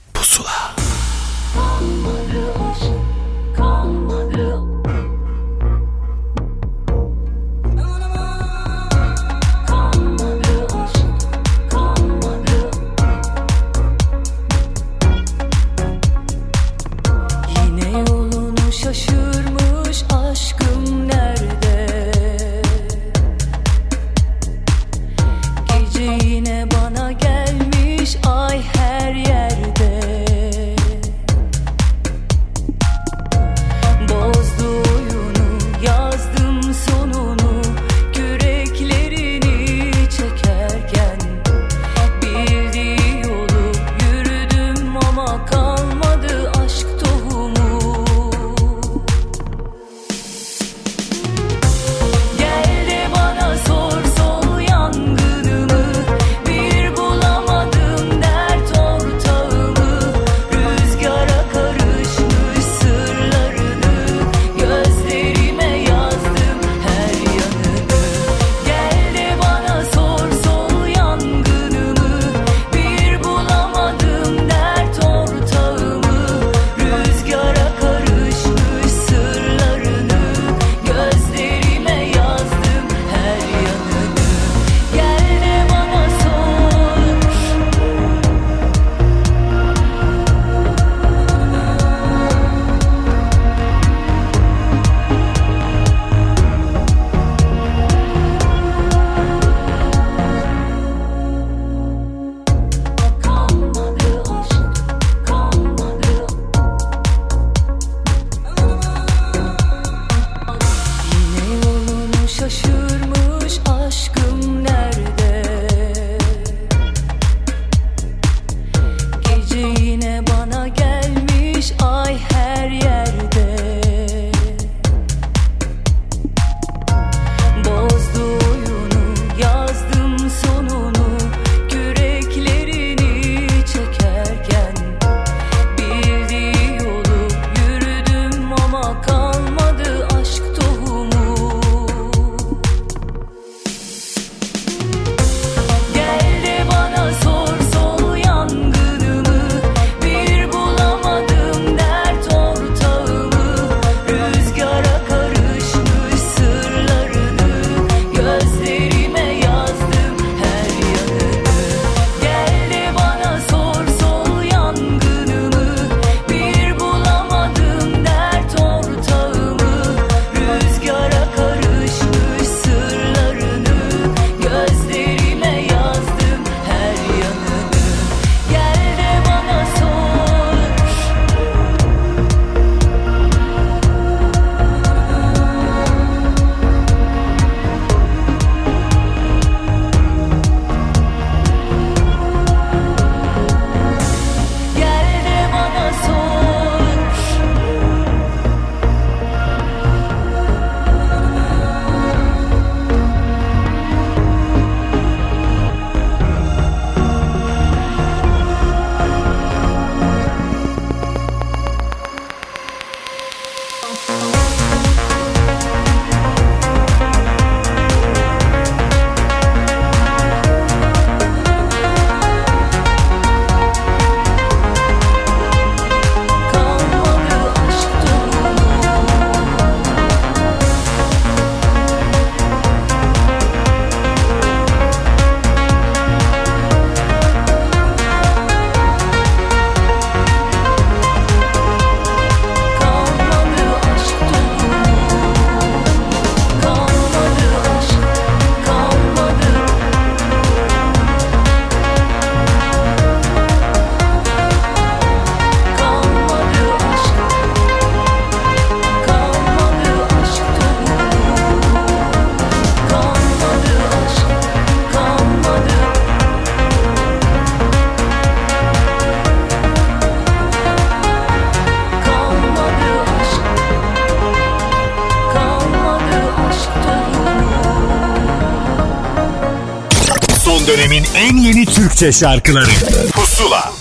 Türkçe şarkıları. Pusula.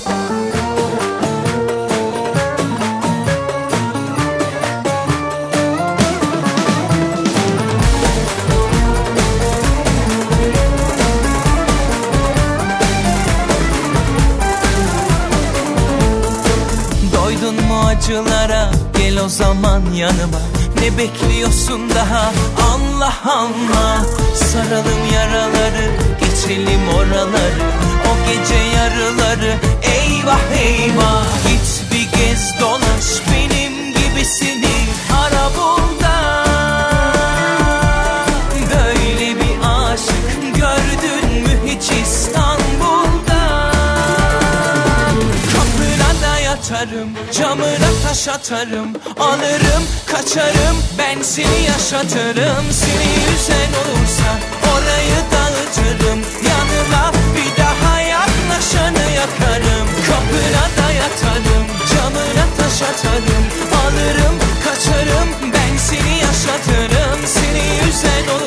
Doydun mu acılara? Gel o zaman yanıma Camına taş atarım Alırım kaçarım Ben seni yaşatırım Seni yüzen olursa Orayı dağıtırım Yanına bir daha yaklaşanı yakarım Kapına da yatarım Camına taş atarım Alırım kaçarım Ben seni yaşatırım Seni yüzen olursa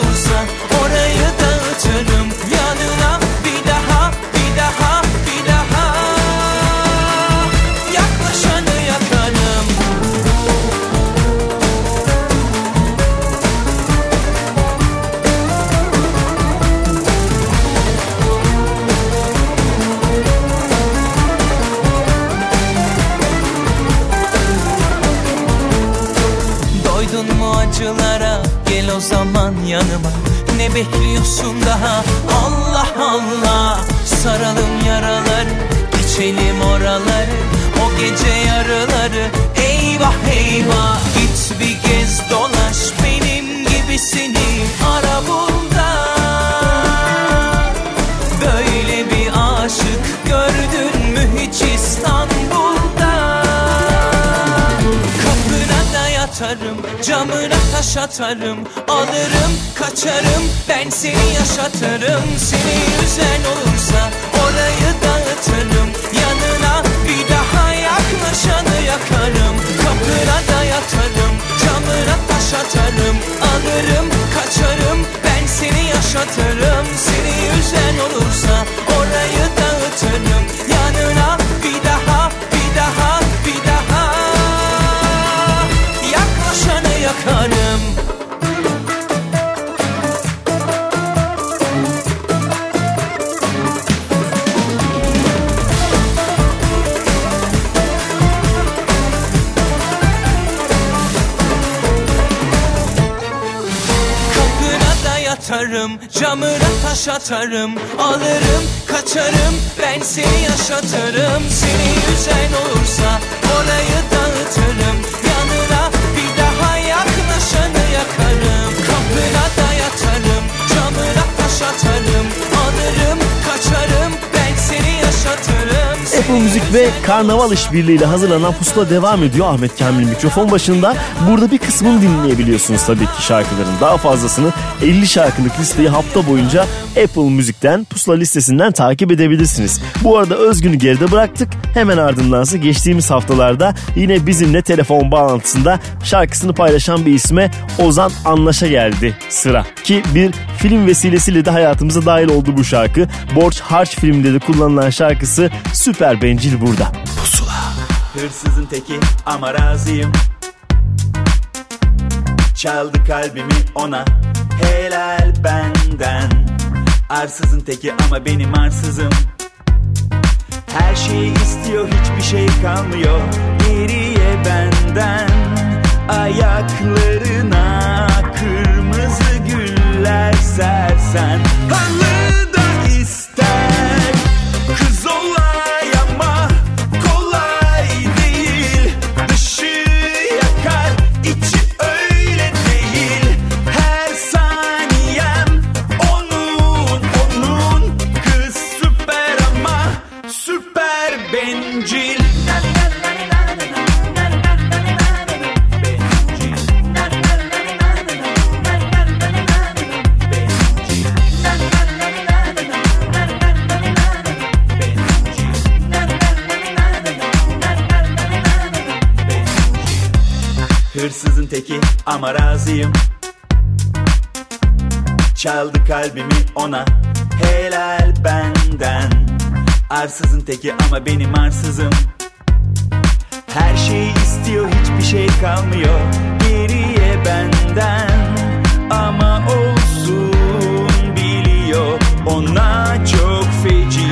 bekliyorsun daha? Allah Allah Saralım yaraları geçelim oraları O gece taş Alırım kaçarım Ben seni yaşatırım. Seni yüzen olursa Orayı dağıtırım. Yanına bir daha yaklaşanı yakarım. Kapına da yatarım Camına taş atarım. Alırım kaçarım Ben seni yaşatırım. Seni yüzen olursa Camına taş atarım Alırım kaçarım Ben seni yaşatırım Seni yüzen olursa Orayı dağıtırım Yanına bir daha yaklaşanı yakarım Kapına da yatarım Camına taş atarım Alırım kaçarım Ben seni yaşatırım Apple Müzik ve Karnaval işbirliğiyle hazırlanan pusula devam ediyor. Ahmet Kamil mikrofon başında. Burada bir kısmını dinleyebiliyorsunuz tabii ki şarkıların. Daha fazlasını 50 şarkılık listeyi hafta boyunca Apple Müzik'ten pusula listesinden takip edebilirsiniz. Bu arada Özgün'ü geride bıraktık. Hemen ardındansa geçtiğimiz haftalarda yine bizimle telefon bağlantısında şarkısını paylaşan bir isme Ozan Anlaş'a geldi sıra. Ki bir film vesilesiyle de hayatımıza dahil oldu bu şarkı. Borç Harç filminde de kullanılan şarkısı Süper Bencil burada. Hırsızın teki ama razıyım Çaldı kalbimi ona helal benden. Arsızın teki ama benim arsızım. Her şeyi istiyor hiçbir şey kalmıyor. Geriye benden Ayaklarına kırmızı güller sersen. Halı ama razıyım. Çaldı kalbimi ona. Helal benden. Arsızın teki ama benim arsızım. Her şeyi istiyor hiçbir şey kalmıyor. Geriye benden. Ama olsun biliyor. Ona çok feci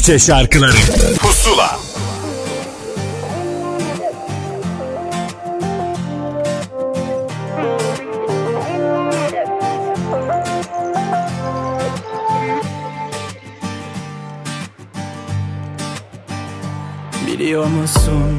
Türkçe şarkıları. Pusula. Biliyor musun?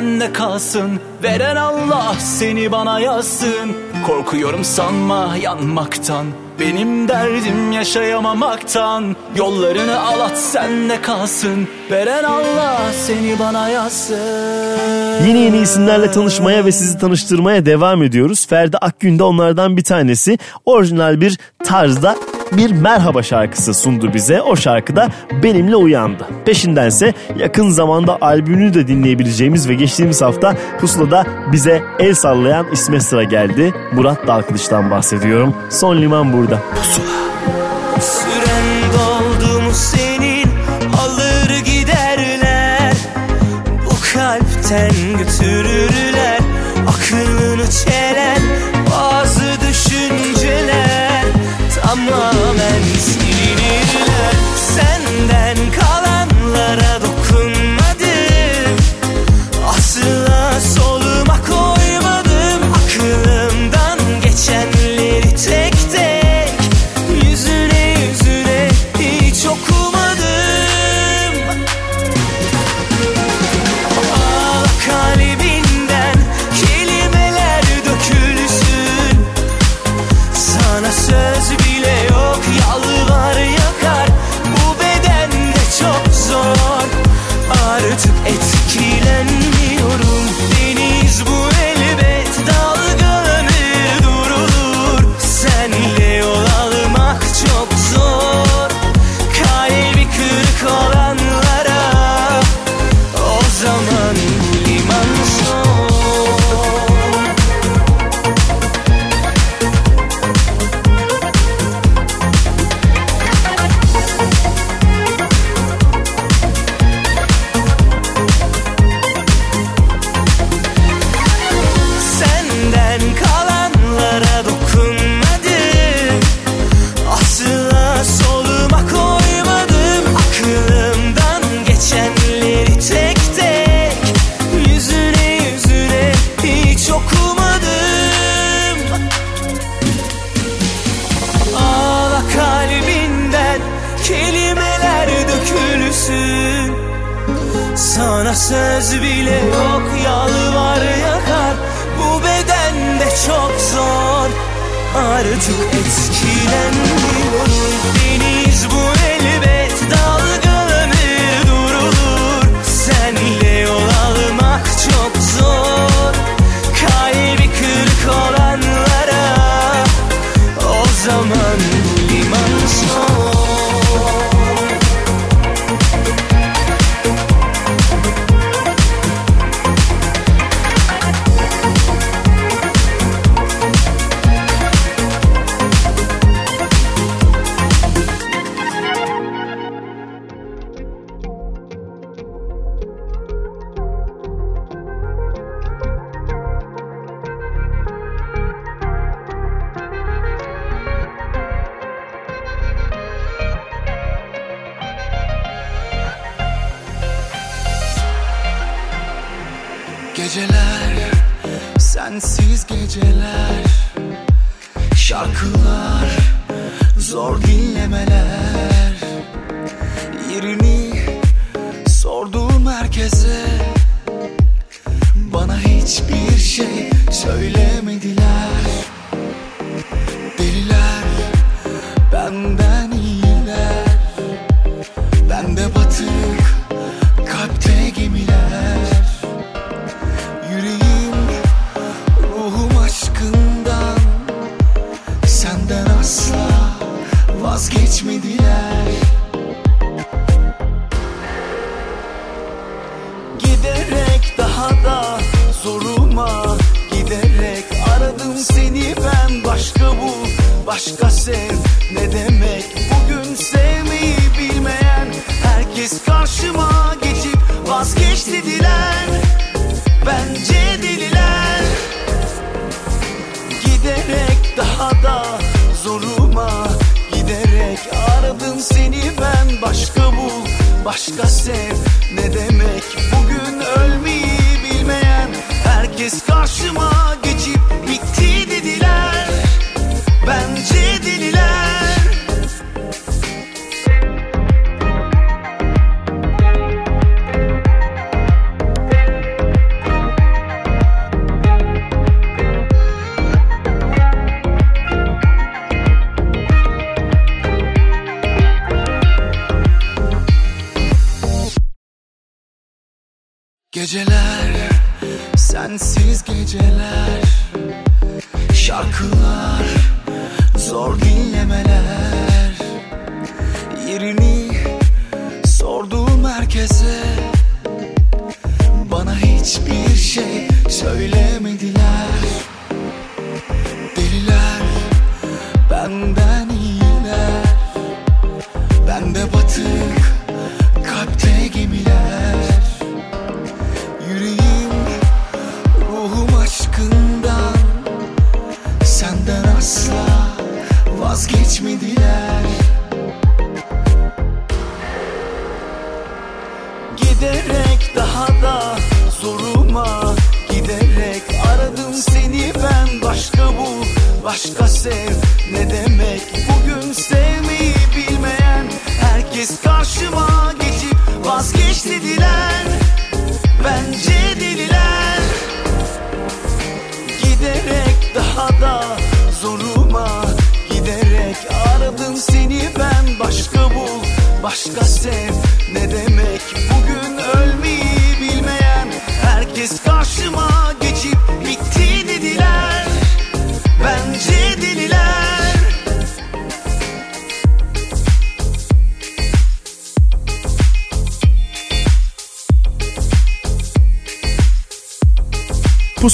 sende kalsın. Veren Allah seni bana yazsın. Korkuyorum sanma yanmaktan. Benim derdim yaşayamamaktan. Yollarını alat sende kalsın. Veren Allah seni bana yazsın. Yeni yeni isimlerle tanışmaya ve sizi tanıştırmaya devam ediyoruz. Ferdi Akgün de onlardan bir tanesi. Orijinal bir tarzda bir merhaba şarkısı sundu bize. O şarkı da benimle uyandı. Peşindense yakın zamanda albümünü de dinleyebileceğimiz ve geçtiğimiz hafta pusulada bize el sallayan isme sıra geldi. Murat Dalkılıç'tan bahsediyorum. Son liman burada. Süren doldu mu senin alır giderler Bu kalpten başka sev. Ne demek bugün sevmeyi bilmeyen? Herkes karşıma geçip vazgeç dediler. Bence deliler. Giderek daha da zoruma Giderek aradım seni ben. Başka bul, başka sev. Ne demek bugün ölmeyi bilmeyen? Herkes karşıma geçip sensiz geceler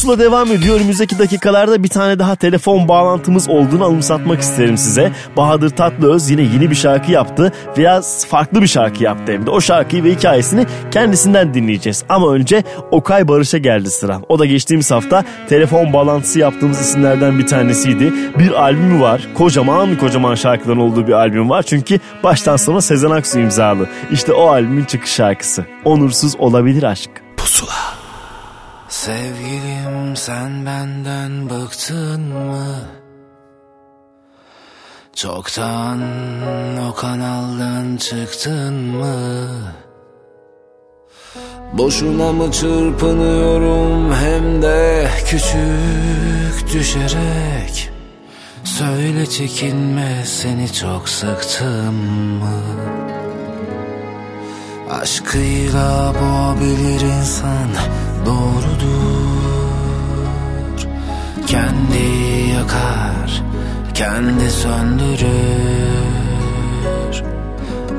Pusula devam ediyor. Önümüzdeki dakikalarda bir tane daha telefon bağlantımız olduğunu anımsatmak isterim size. Bahadır Tatlıöz yine yeni bir şarkı yaptı. Biraz farklı bir şarkı yaptı hem de. O şarkıyı ve hikayesini kendisinden dinleyeceğiz. Ama önce Okay Barış'a geldi sıra. O da geçtiğimiz hafta telefon bağlantısı yaptığımız isimlerden bir tanesiydi. Bir albümü var. Kocaman kocaman şarkıların olduğu bir albüm var. Çünkü baştan sona Sezen Aksu imzalı. İşte o albümün çıkış şarkısı. Onursuz olabilir aşk. Pusula. Sevgilim sen benden bıktın mı? Çoktan o kanaldan çıktın mı? Boşuna mı çırpınıyorum hem de küçük düşerek Söyle çekinme seni çok sıktım mı? Aşkıyla boğabilir insan doğrudur. Kendi yakar, kendi söndürür.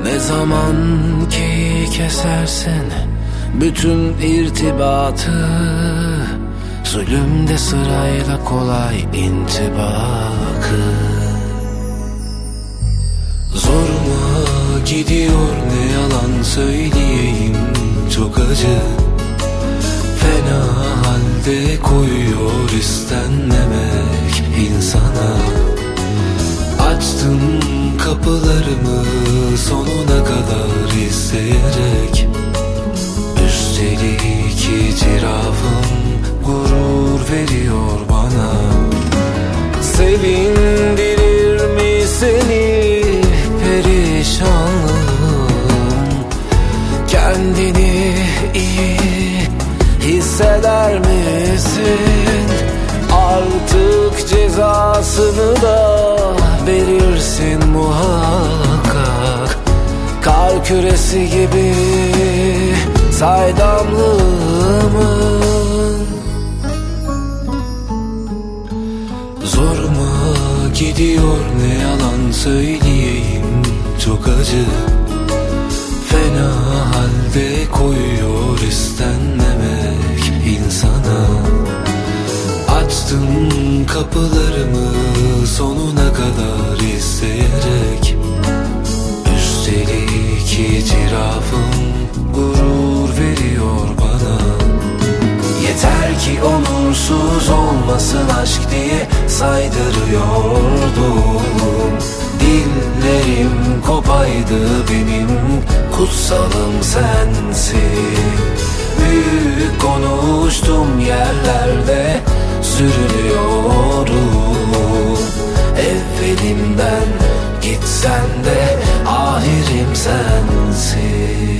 Ne zaman ki kesersin bütün irtibatı Zulümde sırayla kolay intibakı. Zoruma gidiyor ne söyleyeyim çok acı. Fena halde koyuyor istenmemek insana. Açtım kapılarımı sonuna kadar isteyerek. Üstelik itirafım gurur veriyor bana. Sevindirir hisseder misin? Artık cezasını da verirsin muhakkak. Kar küresi gibi saydamlığımın. Zoruma gidiyor ne yalan söyleyeyim. Çok acı kapılarımı sonuna kadar isteyerek Üstelik itirafım gurur veriyor bana. Yeter ki onursuz olmasın aşk diye saydırıyordum. Dillerim kopaydı benim kutsalım sensin. Büyük konuştum yerlerde sürünüyorum Evvelimden gitsen de ahirim sensin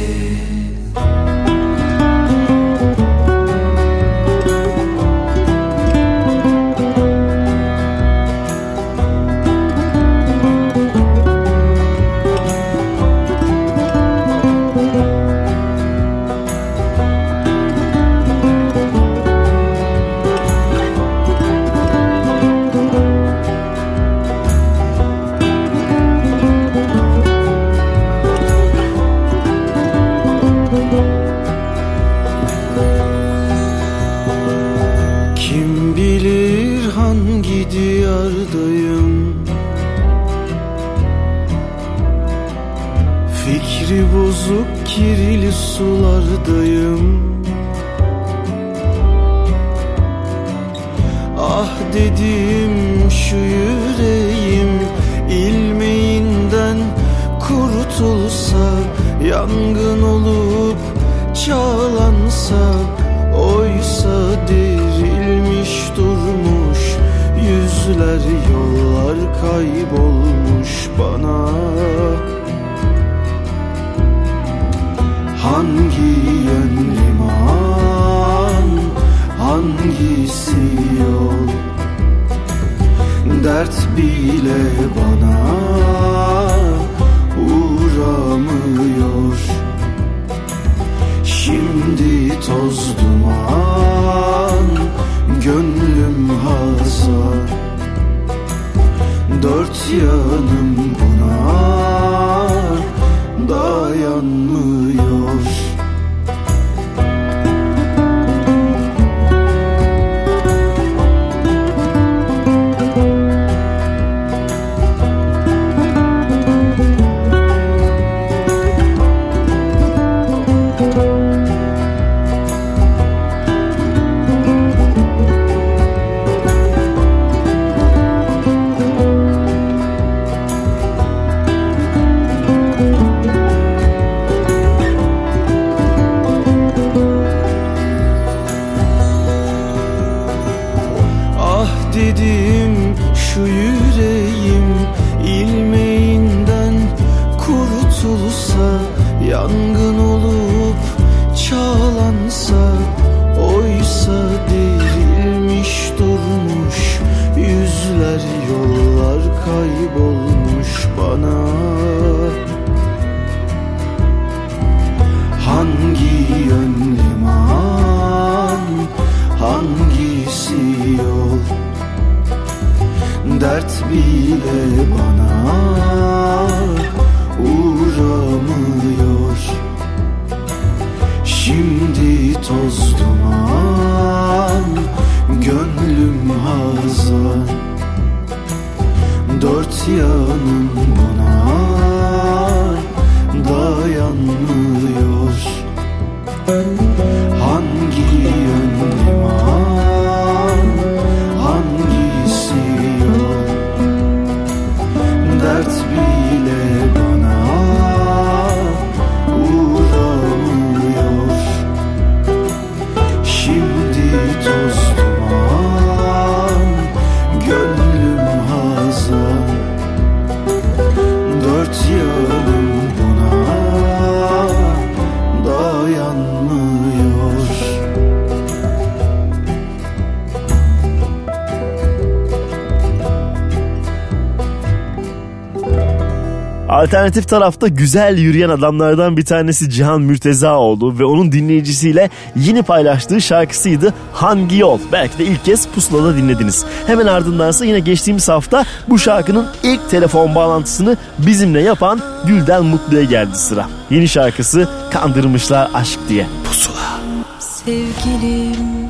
alternatif tarafta güzel yürüyen adamlardan bir tanesi Cihan Mürtezaoğlu ve onun dinleyicisiyle yeni paylaştığı şarkısıydı Hangi Yol. Belki de ilk kez Pusula'da dinlediniz. Hemen ardındansa yine geçtiğimiz hafta bu şarkının ilk telefon bağlantısını bizimle yapan Gülden Mutlu'ya geldi sıra. Yeni şarkısı Kandırmışlar Aşk diye. Pusula. Sevgilim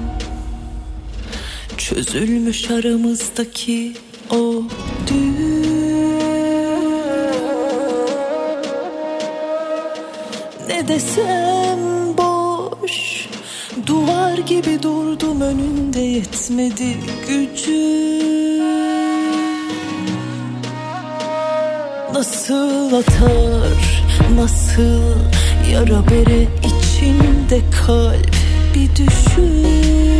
Çözülmüş aramızdaki o nasıl atar Nasıl yara bere içinde kalp. Bir düşün.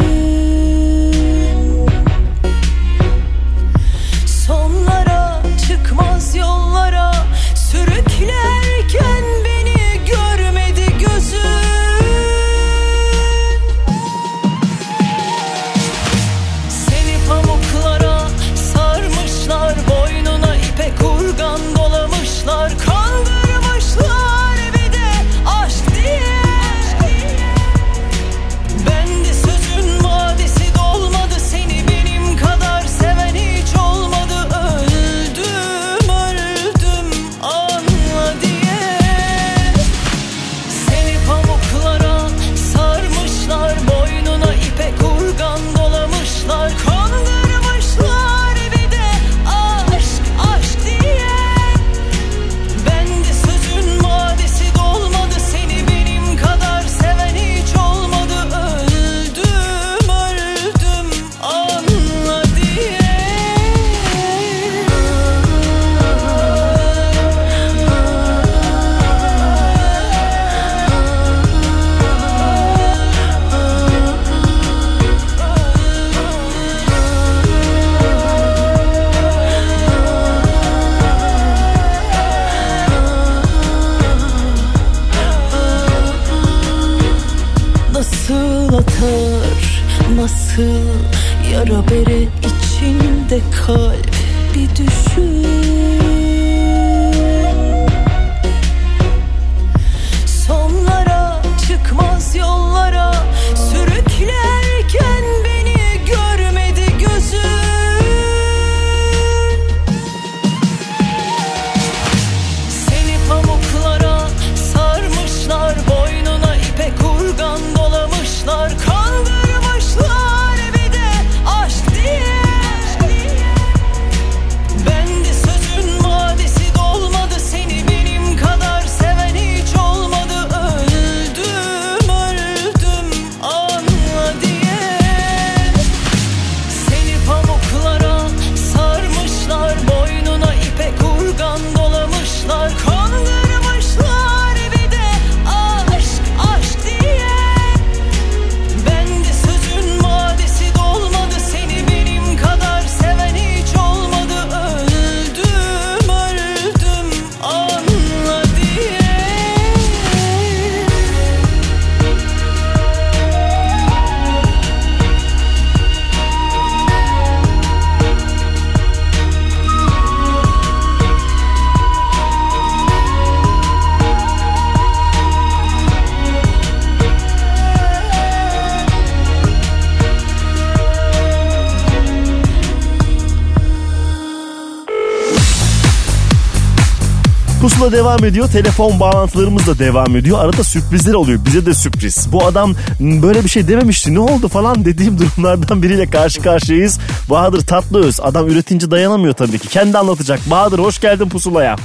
Pusula devam ediyor. Telefon bağlantılarımız da devam ediyor. Arada sürprizler oluyor. Bize de sürpriz. Bu adam "M, böyle bir şey dememişti. Ne oldu falan dediğim [laughs] durumlardan biriyle karşı karşıyayız. Bahadır Tatlıöz. Adam üretince dayanamıyor tabii ki. Kendi anlatacak. Bahadır hoş geldin pusulaya.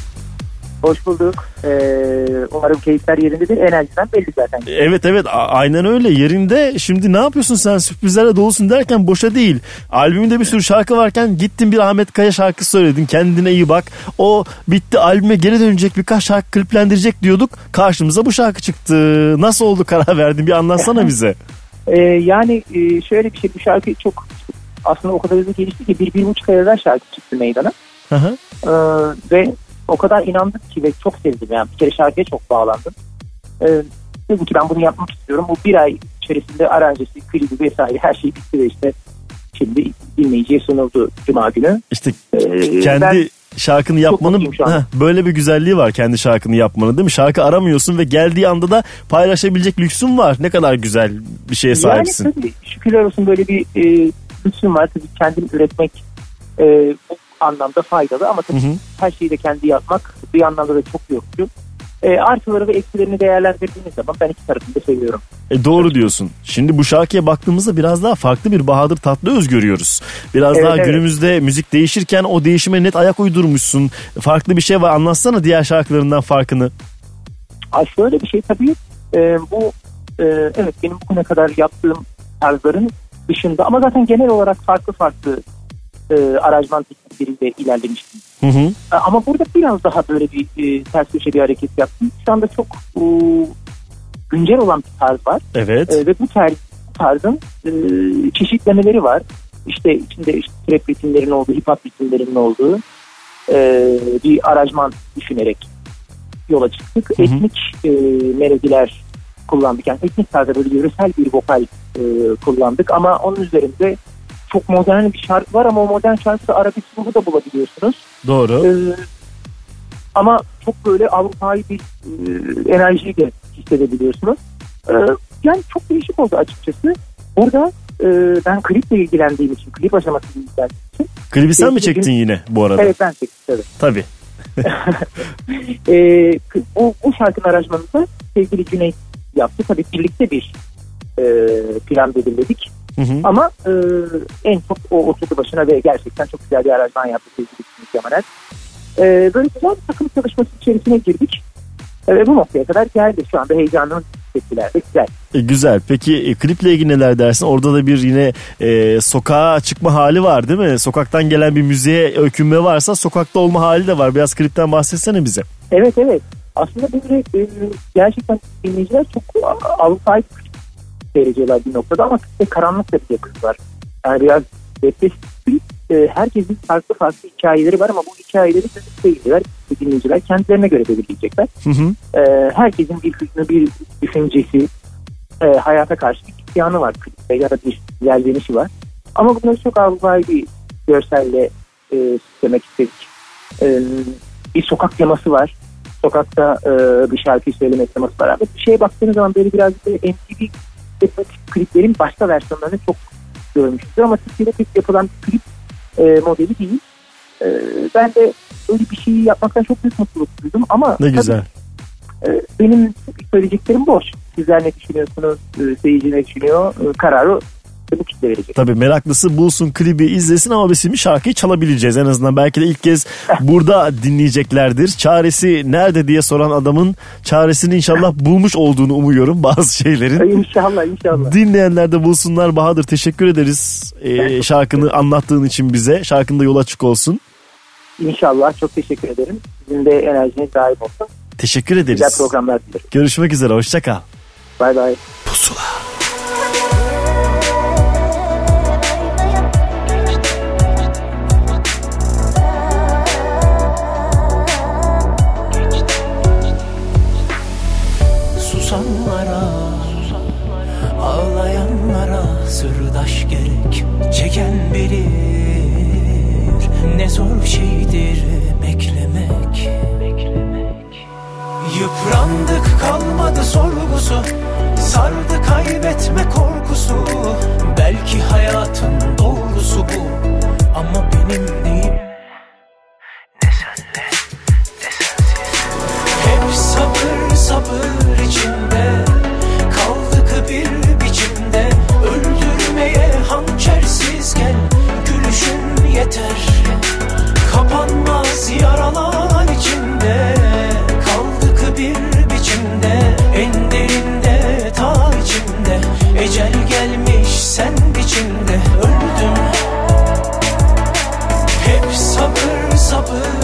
Hoş bulduk. Ee, umarım keyifler yerindedir. Enerjiden belli zaten. Evet evet a- aynen öyle yerinde. Şimdi ne yapıyorsun sen sürprizlerle dolusun derken boşa değil. Albümünde bir sürü şarkı varken gittin bir Ahmet Kaya şarkısı söyledin. Kendine iyi bak. O bitti albüme geri dönecek birkaç şarkı kliplendirecek diyorduk. Karşımıza bu şarkı çıktı. Nasıl oldu karar verdin bir anlatsana [laughs] bize. Ee, yani e, şöyle bir şey bu şarkı çok aslında o kadar hızlı gelişti ki bir, bir buçuk ay evvel şarkı çıktı meydana. Hı hı. Ee, ve o kadar inandık ki ve çok sevdim yani bir kere şarkıya çok bağlandım. Ee, dedim ki ben bunu yapmak istiyorum. Bu bir ay içerisinde aranjesi, klibi vesaire her şey bitti ve işte şimdi dinleyiciye sunuldu Cuma günü. İşte Ee, kendi ben şarkını yapmanın. Heh, böyle bir güzelliği var kendi şarkını yapmanın değil mi? Şarkı aramıyorsun ve geldiği anda da paylaşabilecek lüksün var. Ne kadar güzel bir şeye sahipsin. Yani tabii şükürler olsun böyle bir e, lüksüm var. Tabii kendim üretmek e, bu anlamda faydalı ama tabii her şeyi de kendi yapmak bir anlamda da çok yorucu. E, artıları ve eksilerini değerlendirdiğiniz zaman ben iki tarafını da seviyorum. E doğru diyorsun. Şimdi bu şarkıya baktığımızda biraz daha farklı bir Bahadır Tatlıöz görüyoruz. Biraz Evet, daha evet. günümüzde müzik değişirken o değişime net ayak uydurmuşsun. Farklı bir şey var. Anlatsana diğer şarkılarından farkını. Ay şöyle bir şey tabii e, bu e, evet benim bugüne kadar yaptığım tarzların dışında ama zaten genel olarak farklı farklı e, aranjman teknikleriyle ilerlemiştim. Hı hı. E, Ama burada biraz daha böyle bir e, ters köşe bir hareket yaptım. Şu anda çok e, güncel olan bir tarz var. Evet. E, ve bu tarz, tarzın e, çeşitlemeleri var. İşte içinde işte trap ritimlerin olduğu, hip hop ritimlerinin olduğu e, bir aranjman düşünerek yola çıktık. Etnik e, melodiler kullandık. Yani etnik tarzda böyle yöresel bir vokal e, kullandık. Ama onun üzerinde çok modern bir şarkı var ama o modern şarkıda arabesk ruhu da bulabiliyorsunuz. Doğru. Ee, ama çok böyle Avrupa'yı bir e, enerjiyi de hissedebiliyorsunuz. Ee, yani çok değişik oldu açıkçası. Burada e, ben kliple ilgilendiğim için, klip aşamasıyla ilgilendiğim için. Klibi sen mi Sevgili çektin Cüneyt- yine bu arada? Evet ben çektim tabii. Tabii. [laughs] Ee, k- bu, bu şarkının aranjmanını sevgili Cüneyt yaptı. Tabii birlikte bir e, plan belirledik. Hı hı. Ama e, en çok o oturdu başına ve gerçekten çok güzel bir aranjman yaptı sevgili Cüneyt Yamaner. E, böyle güzel bir takım çalışması içerisine girdik. E, ve bu noktaya kadar geldi. Şu anda heyecanlı tepkiler de güzel. E, güzel. Peki e, kliple ilgili neler dersin? Orada da bir yine e, sokağa çıkma hali var değil mi? Sokaktan gelen bir müziğe öykünme varsa sokakta olma hali de var. Biraz klipten bahsetsene bize. Evet evet. Aslında böyle e, gerçekten dinleyiciler çok Avrupa'yı seyrediyorlar bir noktada ama işte karanlık da bir yakın var. Yani biraz depresif e, herkesin farklı farklı hikayeleri var ama bu hikayeleri seyirciler, dinleyiciler kendilerine göre belirleyecekler. Hı hı. E, herkesin bir hüznü, bir düşüncesi, e, hayata karşı bir isyanı var klipte ya da bir ilerlenişi var. Ama bunları çok avlay bir görselle e, süslemek istedik. E, bir sokak teması var. Sokakta e, bir şarkıyı söyleme teması var. Ama bir şeye baktığınız zaman böyle biraz böyle MTV kliplerin başka versiyonlarını çok görmüştür. Ama Türkiye'de pek yapılan bir klip e, modeli değil. E, ben de öyle bir şeyi yapmaktan çok büyük mutluluk duydum. Ama Ne tabii, güzel. e, benim söyleyeceklerim boş. Sizler ne düşünüyorsunuz? E, seyirci ne düşünüyor? E, kararı bu kitle verecek. Tabii meraklısı bulsun klibi izlesin ama biz şimdi şarkıyı çalabileceğiz en azından. Belki de ilk kez burada dinleyeceklerdir. Çaresi nerede diye soran adamın çaresini inşallah bulmuş olduğunu umuyorum bazı şeylerin. [laughs] İnşallah inşallah. Dinleyenler de bulsunlar. Bahadır teşekkür ederiz ee, şarkını anlattığın için bize. Şarkın da yol açık olsun. İnşallah çok teşekkür ederim. Sizin de enerjiniz daim olsun. Teşekkür Güzel ederiz. programlar dilerim. Görüşmek üzere. Hoşça kal. Bay bay. Susanlara Ağlayanlara sırdaş gerek Çeken bilir. Ne zor şeydir beklemek. Yıprandık kalmadı sorgusu Sardı kaybetme korkusu. Belki hayatın doğrusu bu Ama benim değil Hep sabır sabır içinde Kaldık bir biçimde. Öldürmeye hançersiz gel Gülüşün yeter. Kapanmaz yaralar içinde Kaldık bir biçimde. En derinde ta içimde Ecel gelmiş sen biçimde Öldüm. Hep sabır sabır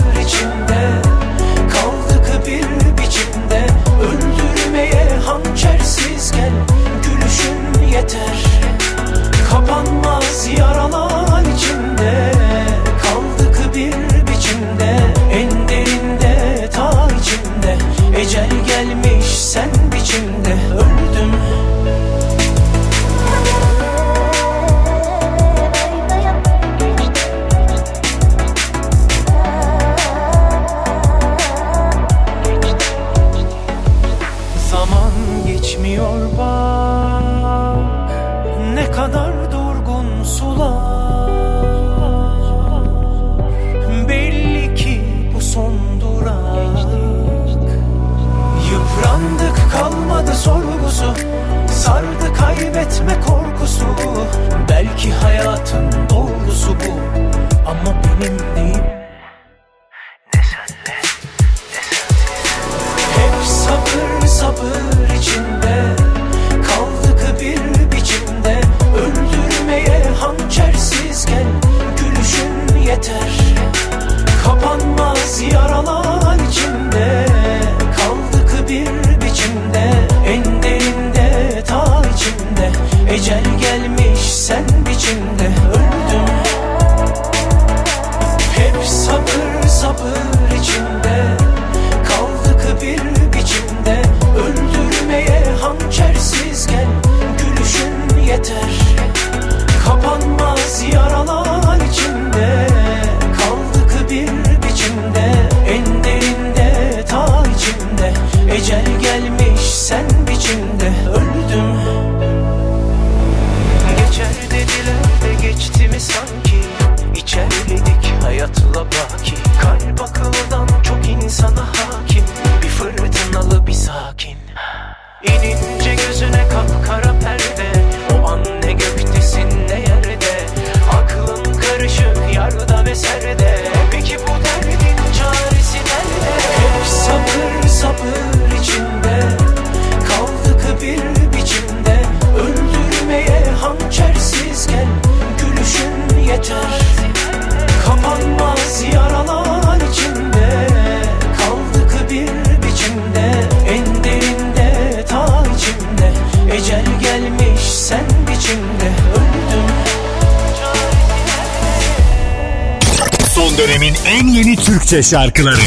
şarkıları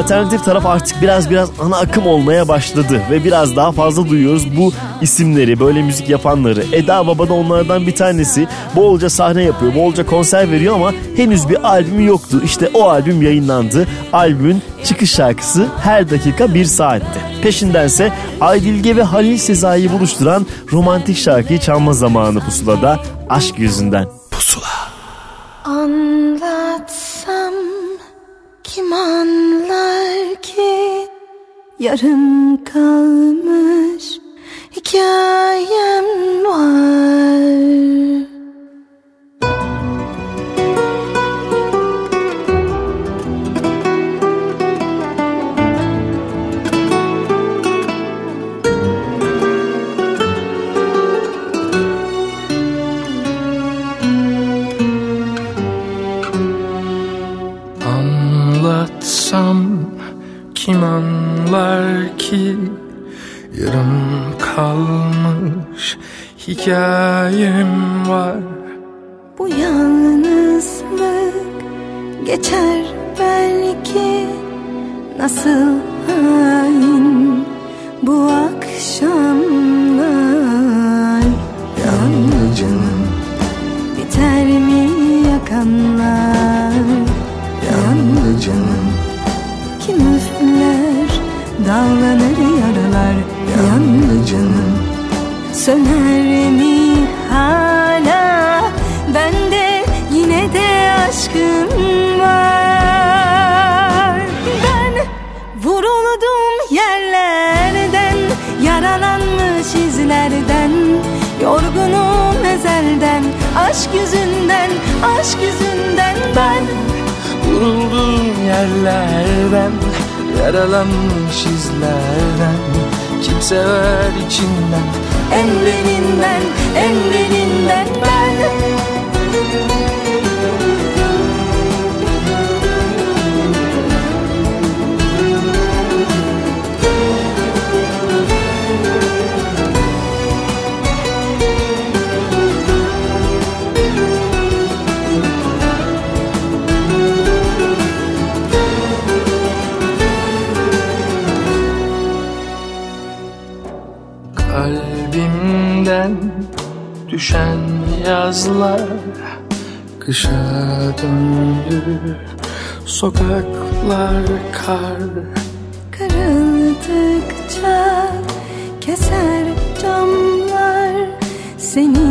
alternatif taraf artık biraz biraz ana akım olmaya başladı ve biraz daha fazla duyuyoruz bu isimleri, böyle müzik yapanları. Eda Baba da onlardan bir tanesi. Bolca sahne yapıyor, bolca konser veriyor ama henüz bir albümü yoktu. İşte o albüm yayınlandı. Albümün çıkış şarkısı her dakika bir saatte. Peşindense Aydilge ve Halil Sezai'yi buluşturan romantik şarkıyı çalma zamanı pusulada aşk yüzünden. yarım Sokaklar kar. Kırıldıkça keser camlar seni.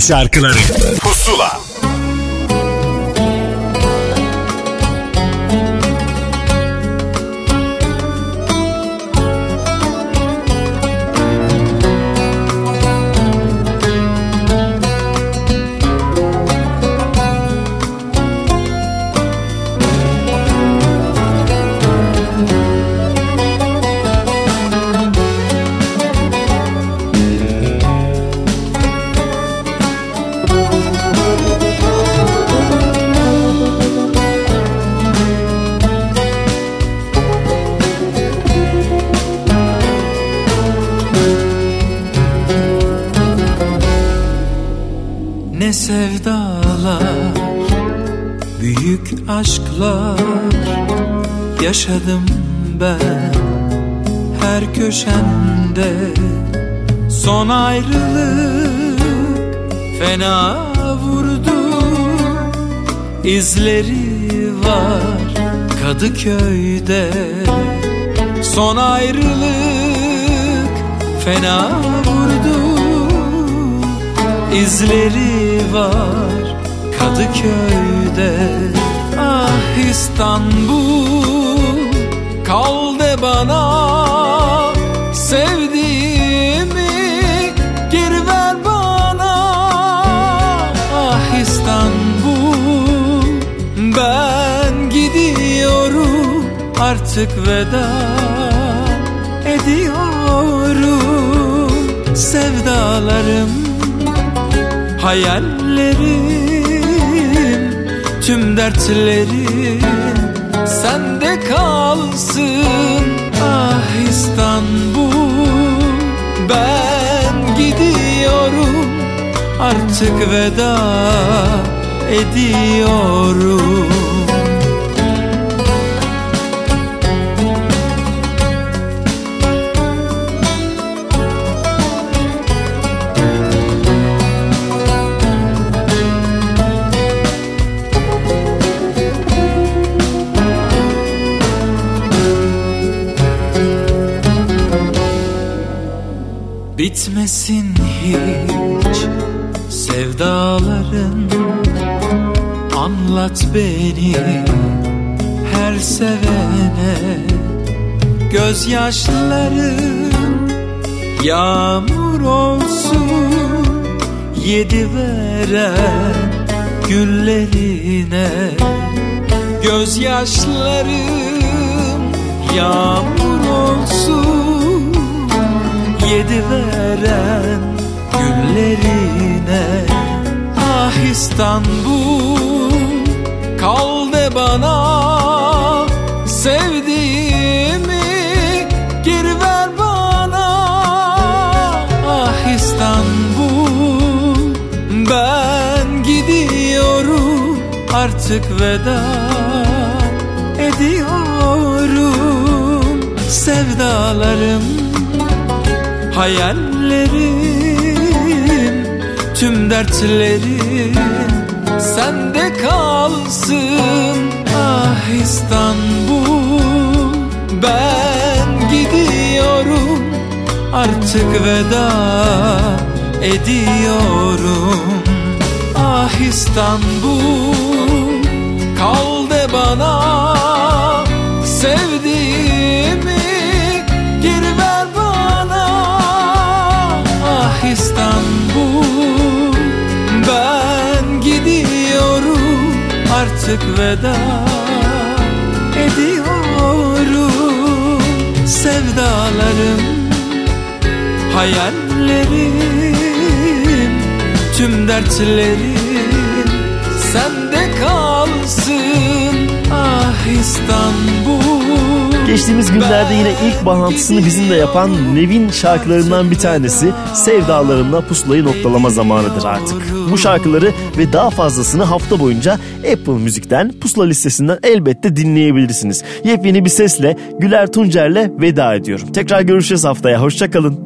Şarkıları izleri var Kadıköy'de. Son ayrılık fena vurdu. İzleri var Kadıköy'de. Ah İstanbul kal de bana artık veda ediyorum. Sevdalarım hayallerim tüm dertlerim sende kalsın. Ah İstanbul ben gidiyorum. Artık veda ediyorum Bitmesin hiç sevdaların. Anlat beni her sevene. Gözyaşlarım yağmur olsun Yedi veren güllerine. Gözyaşlarım yağmur Yedi veren güllerine. Ah İstanbul kal de bana. Sevdiğimi geri ver bana. Ah İstanbul ben gidiyorum. Artık veda ediyorum. Sevdalarım hayallerim tüm dertlerim sende kalsın. Ah İstanbul ben gidiyorum artık veda ediyorum. Ah İstanbul kal de bana artık veda ediyorum. Sevdalarım, hayallerim, tüm dertlerim Sende kalsın. Ah İstanbul Geçtiğimiz günlerde yine ilk bağlantısını bizimle yapan Nevin şarkılarından bir tanesi Sevdalarımla pusulayı noktalama zamanıdır artık. Bu şarkıları ve daha fazlasını hafta boyunca Apple Müzik'ten pusula listesinden elbette dinleyebilirsiniz. Yepyeni bir sesle Güler Tuncer'le veda ediyorum. Tekrar görüşeceğiz haftaya. Hoşçakalın.